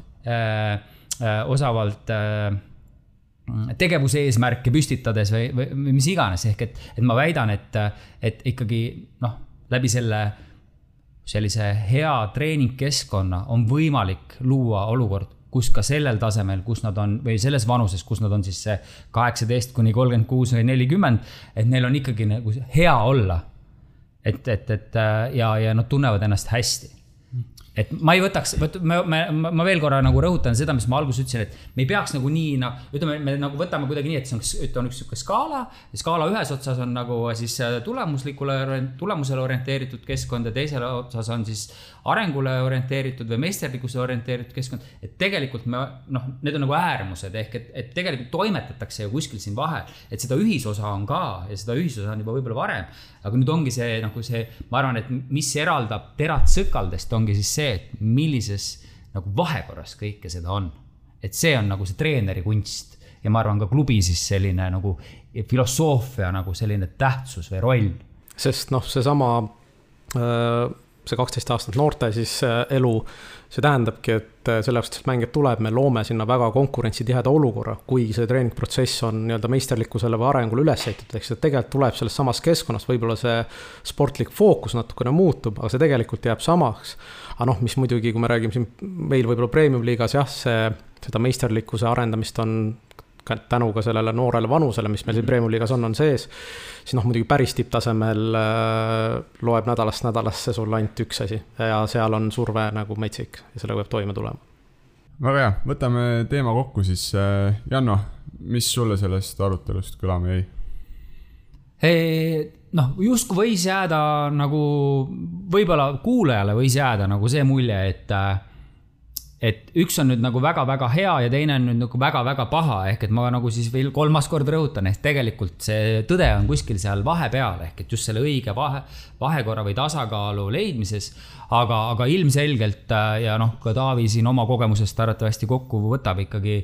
osavalt tegevuse eesmärke püstitades või, või, või mis iganes, ehk et, et ma väidan, et, et ikkagi noh, läbi selle sellise hea treeningkeskkonna on võimalik luua olukord, kus ka sellel tasemel, kus nad on või selles vanuses, kus nad on siis see kaheksateist kuni kolmkümmend kuus või nelikümmend, et neil on ikkagi nagu hea olla. et, et, et ja, ja nad tunnevad ennast hästi et ma ei võtaks, vot ma, ma, ma veel korra nagu rõhutan seda, mis ma alguses ütlesin, et me ei peaks nagu nii noh, ütleme, me nagu võtame kuidagi nii, et see on, on üks sihuke skaala. skaala ühes otsas on nagu siis äh, tulemuslikule, tulemusele orienteeritud keskkond ja teisel otsas on siis arengule orienteeritud või meisterlikkusele orienteeritud keskkond. et tegelikult me noh, need on nagu äärmused ehk et, et tegelikult toimetatakse ju kuskil siin vahel, et seda ühisosa on ka ja seda ühisosa on juba võib-olla varem. aga nüüd ongi see nagu see, ma arvan, et mis eraldab terad sõkaldest, ongi siis see, et millises nagu vahekorras kõike seda on. et see on nagu see treeneri kunst ja ma arvan ka klubi siis selline nagu filosoofia nagu selline tähtsus või roll. sest noh, seesama äh, see kaksteist aastat noorte siis äh, elu, see tähendabki, et äh, selle jaoks, et mängijad tuleb, me loome sinna väga konkurentsitiheda olukorra, kuigi see treeningprotsess on nii-öelda meisterlikkusele või arengule üles ehitatud, ehk see tegelikult tuleb sellest samast keskkonnast, võib-olla see sportlik fookus natukene muutub, aga see tegelikult jääb samaks. aga noh, mis muidugi, kui me räägime siin meil võib-olla premium-liigas jah, see, seda meisterlikkuse arendamist on tänu ka sellele noorele vanusele, mis meil siin mhm. Premiumi liigas on, on sees. siis noh, muidugi päris tipptasemel äh, loeb nädalast nädalasse sul ainult üks asi ja seal on surve nagu metsik ja sellega peab toime tulema. väga hea, võtame teema kokku siis. Äh, Janno, mis sulle sellest arutelust kõlama jäi? noh, justkui võis jääda nagu, võib-olla kuulajale võis jääda nagu see mulje, et äh, et üks on nüüd nagu väga-väga hea ja teine on nüüd nagu väga-väga paha, ehk et ma nagu siis veel kolmas kord rõhutan, et tegelikult see tõde on kuskil seal vahepeal ehk et just selle õige vahe, vahekorra või tasakaalu leidmises. aga, aga ilmselgelt äh, ja noh, ka Taavi siin oma kogemusest arvatavasti kokku võtab ikkagi.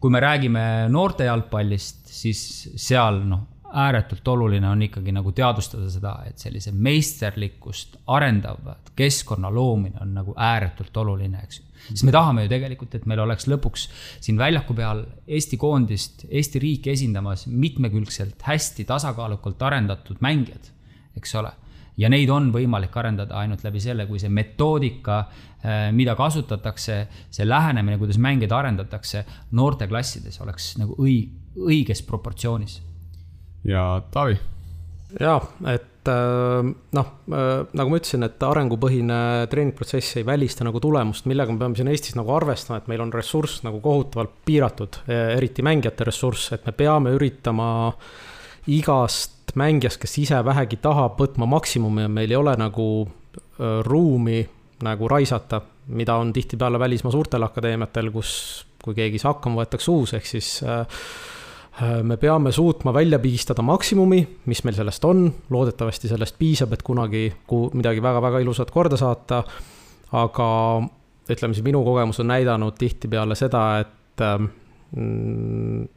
kui me räägime noorte jalgpallist, siis seal noh, ääretult oluline on ikkagi nagu teadvustada seda, et sellise meisterlikkust arendav keskkonna loomine on nagu ääretult oluline, eks ju siis me tahame ju tegelikult, et meil oleks lõpuks siin väljaku peal Eesti koondist, Eesti riiki esindamas mitmekülgselt hästi tasakaalukalt arendatud mängijad, eks ole ja neid on võimalik arendada ainult läbi selle, kui see metoodika, äh, mida kasutatakse, see lähenemine, kuidas mängijaid arendatakse noorteklassides oleks nagu õi-, õiges proportsioonis. ja Taavi? jaa, et et äh, noh, äh, nagu ma ütlesin, et arengupõhine treeningprotsess ei välista nagu tulemust, millega me peame siin Eestis nagu arvestama, et meil on ressurss nagu kohutavalt piiratud, eriti mängijate ressurss, et me peame üritama igast mängijast, kes ise vähegi tahab, võtma maksimumi ja meil ei ole nagu äh, ruumi nagu raisata, mida on tihtipeale välismaa suurtel akadeemiatel, kus kui keegi ei saa hakkama, võetakse uus, ehk siis Äh, me peame suutma välja pigistada maksimumi, mis meil sellest on, loodetavasti sellest piisab, et kunagi midagi väga-väga ilusat korda saata. aga ütleme siis minu kogemus on näidanud tihtipeale seda, et ähm,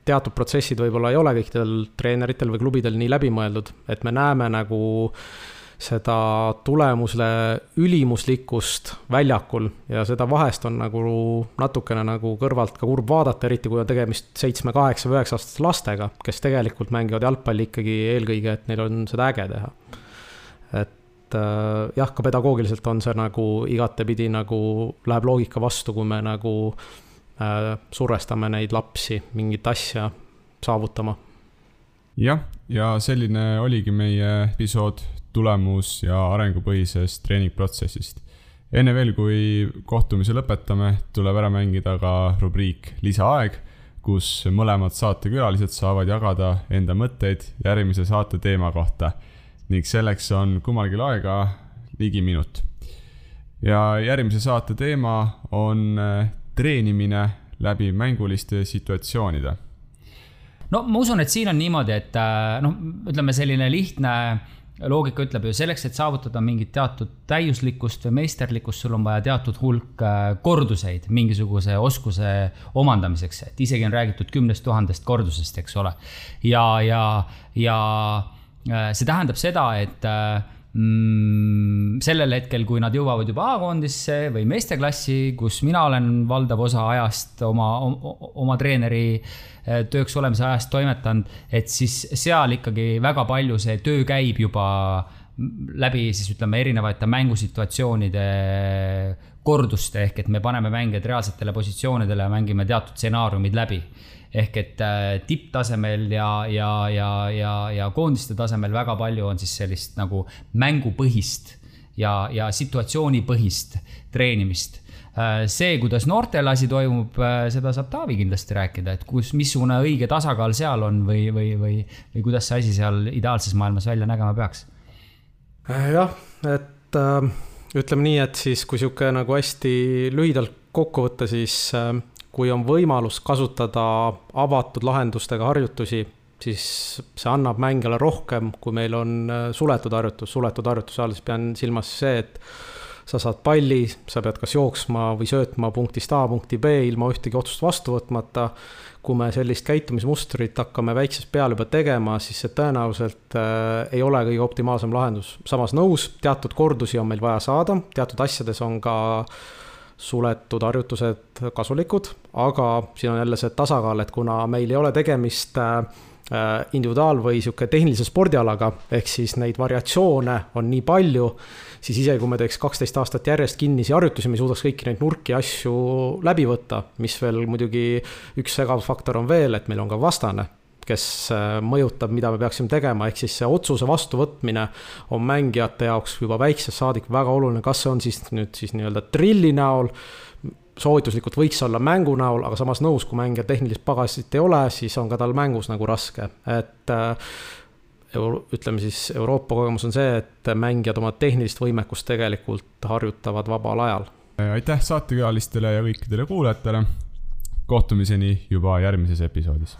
teatud protsessid võib-olla ei ole kõikidel treeneritel või klubidel nii läbimõeldud, et me näeme nagu äh, seda tulemuse ülimuslikkust väljakul ja seda vahest on nagu natukene nagu kõrvalt ka kurb vaadata, eriti kui on tegemist seitsme, kaheksa või üheksa aastaste lastega, kes tegelikult mängivad jalgpalli ikkagi eelkõige, et neil on seda äge teha. et äh, jah, ka pedagoogiliselt on see nagu igatepidi nagu läheb loogika vastu, kui me nagu äh, survestame neid lapsi mingit asja saavutama jah, ja selline oligi meie episood tulemus- ja arengupõhisest treeningprotsessist. enne veel, kui kohtumise lõpetame, tuleb ära mängida ka rubriik Lisaaeg, kus mõlemad saatekülalised saavad jagada enda mõtteid järgmise saate teema kohta ning selleks on kummalgi aega ligi minut. ja järgmise saate teema on äh, treenimine läbi mänguliste situatsioonide no ma usun, et siin on niimoodi, et äh, noh, ütleme selline lihtne loogika ütleb ju selleks, et saavutada mingit teatud täiuslikkust või meisterlikkust, sul on vaja teatud hulk äh, korduseid mingisuguse oskuse omandamiseks, et isegi on räägitud kümnest tuhandest kordusest, eks ole. ja, ja, ja, see tähendab seda, et mm, sellel hetkel, kui nad jõuavad juba A-koondisse või meesteklassi, kus mina olen valdav osa ajast oma, oma treeneri eh, tööks olemise ajast toimetanud, et siis seal ikkagi väga palju see töö käib juba läbi siis ütleme erinevate mängusituatsioonide korduste, ehk et me paneme mängijad reaalsetele positsioonidele ja mängime teatud stsenaariumid läbi ehk et äh, tipptasemel ja, ja, ja, ja, ja koondiste tasemel väga palju on siis sellist nagu mängupõhist ja, ja situatsioonipõhist treenimist äh, see, kuidas noortel asi toimub, äh, seda saab Taavi kindlasti rääkida, et kus, missugune õige tasakaal seal on või, või, või, või kuidas see asi seal ideaalses maailmas välja nägema peaks? jah, et äh, ütleme nii, et siis kui sihuke nagu hästi lühidalt kokku võtta, siis äh, kui on võimalus kasutada avatud lahendustega harjutusi, siis see annab mängijale rohkem, kui meil on äh, suletud harjutus, suletud harjutuse all siis pean silmas see, et sa saad palli, sa pead kas jooksma või söötma punktist A punkti B ilma ühtegi otsust vastu võtmata. kui me sellist käitumismustrit hakkame väiksest peale juba tegema, siis see tõenäoliselt äh, ei ole kõige optimaalsem lahendus. samas nõus, teatud kordusi on meil vaja saada, teatud asjades on ka äh, suletud harjutused kasulikud, aga siin on jälle see tasakaal, et kuna meil ei ole tegemist äh, individuaal- või sihuke tehnilise spordialaga, ehk siis neid variatsioone on nii palju, siis isegi kui me teeks kaksteist aastat järjest kinnisi harjutusi, me ei suudaks kõiki neid nurki asju läbi võtta, mis veel muidugi üks segav faktor on veel, et meil on ka vastane kes äh, mõjutab, mida me peaksime tegema, ehk siis see otsuse vastuvõtmine on mängijate jaoks juba väiksest saadik väga oluline, kas see on siis nüüd siis nii-öelda trilli näol, soovituslikult võiks olla mängu näol, aga samas nõus, kui mängijal tehnilist pagasit ei ole, siis on ka tal mängus nagu raske, et äh, ütleme siis Euroopa kogemus on see, et mängijad oma tehnilist võimekust tegelikult harjutavad vabal ajal. aitäh saatekülalistele ja kõikidele kuulajatele. kohtumiseni juba järgmises episoodis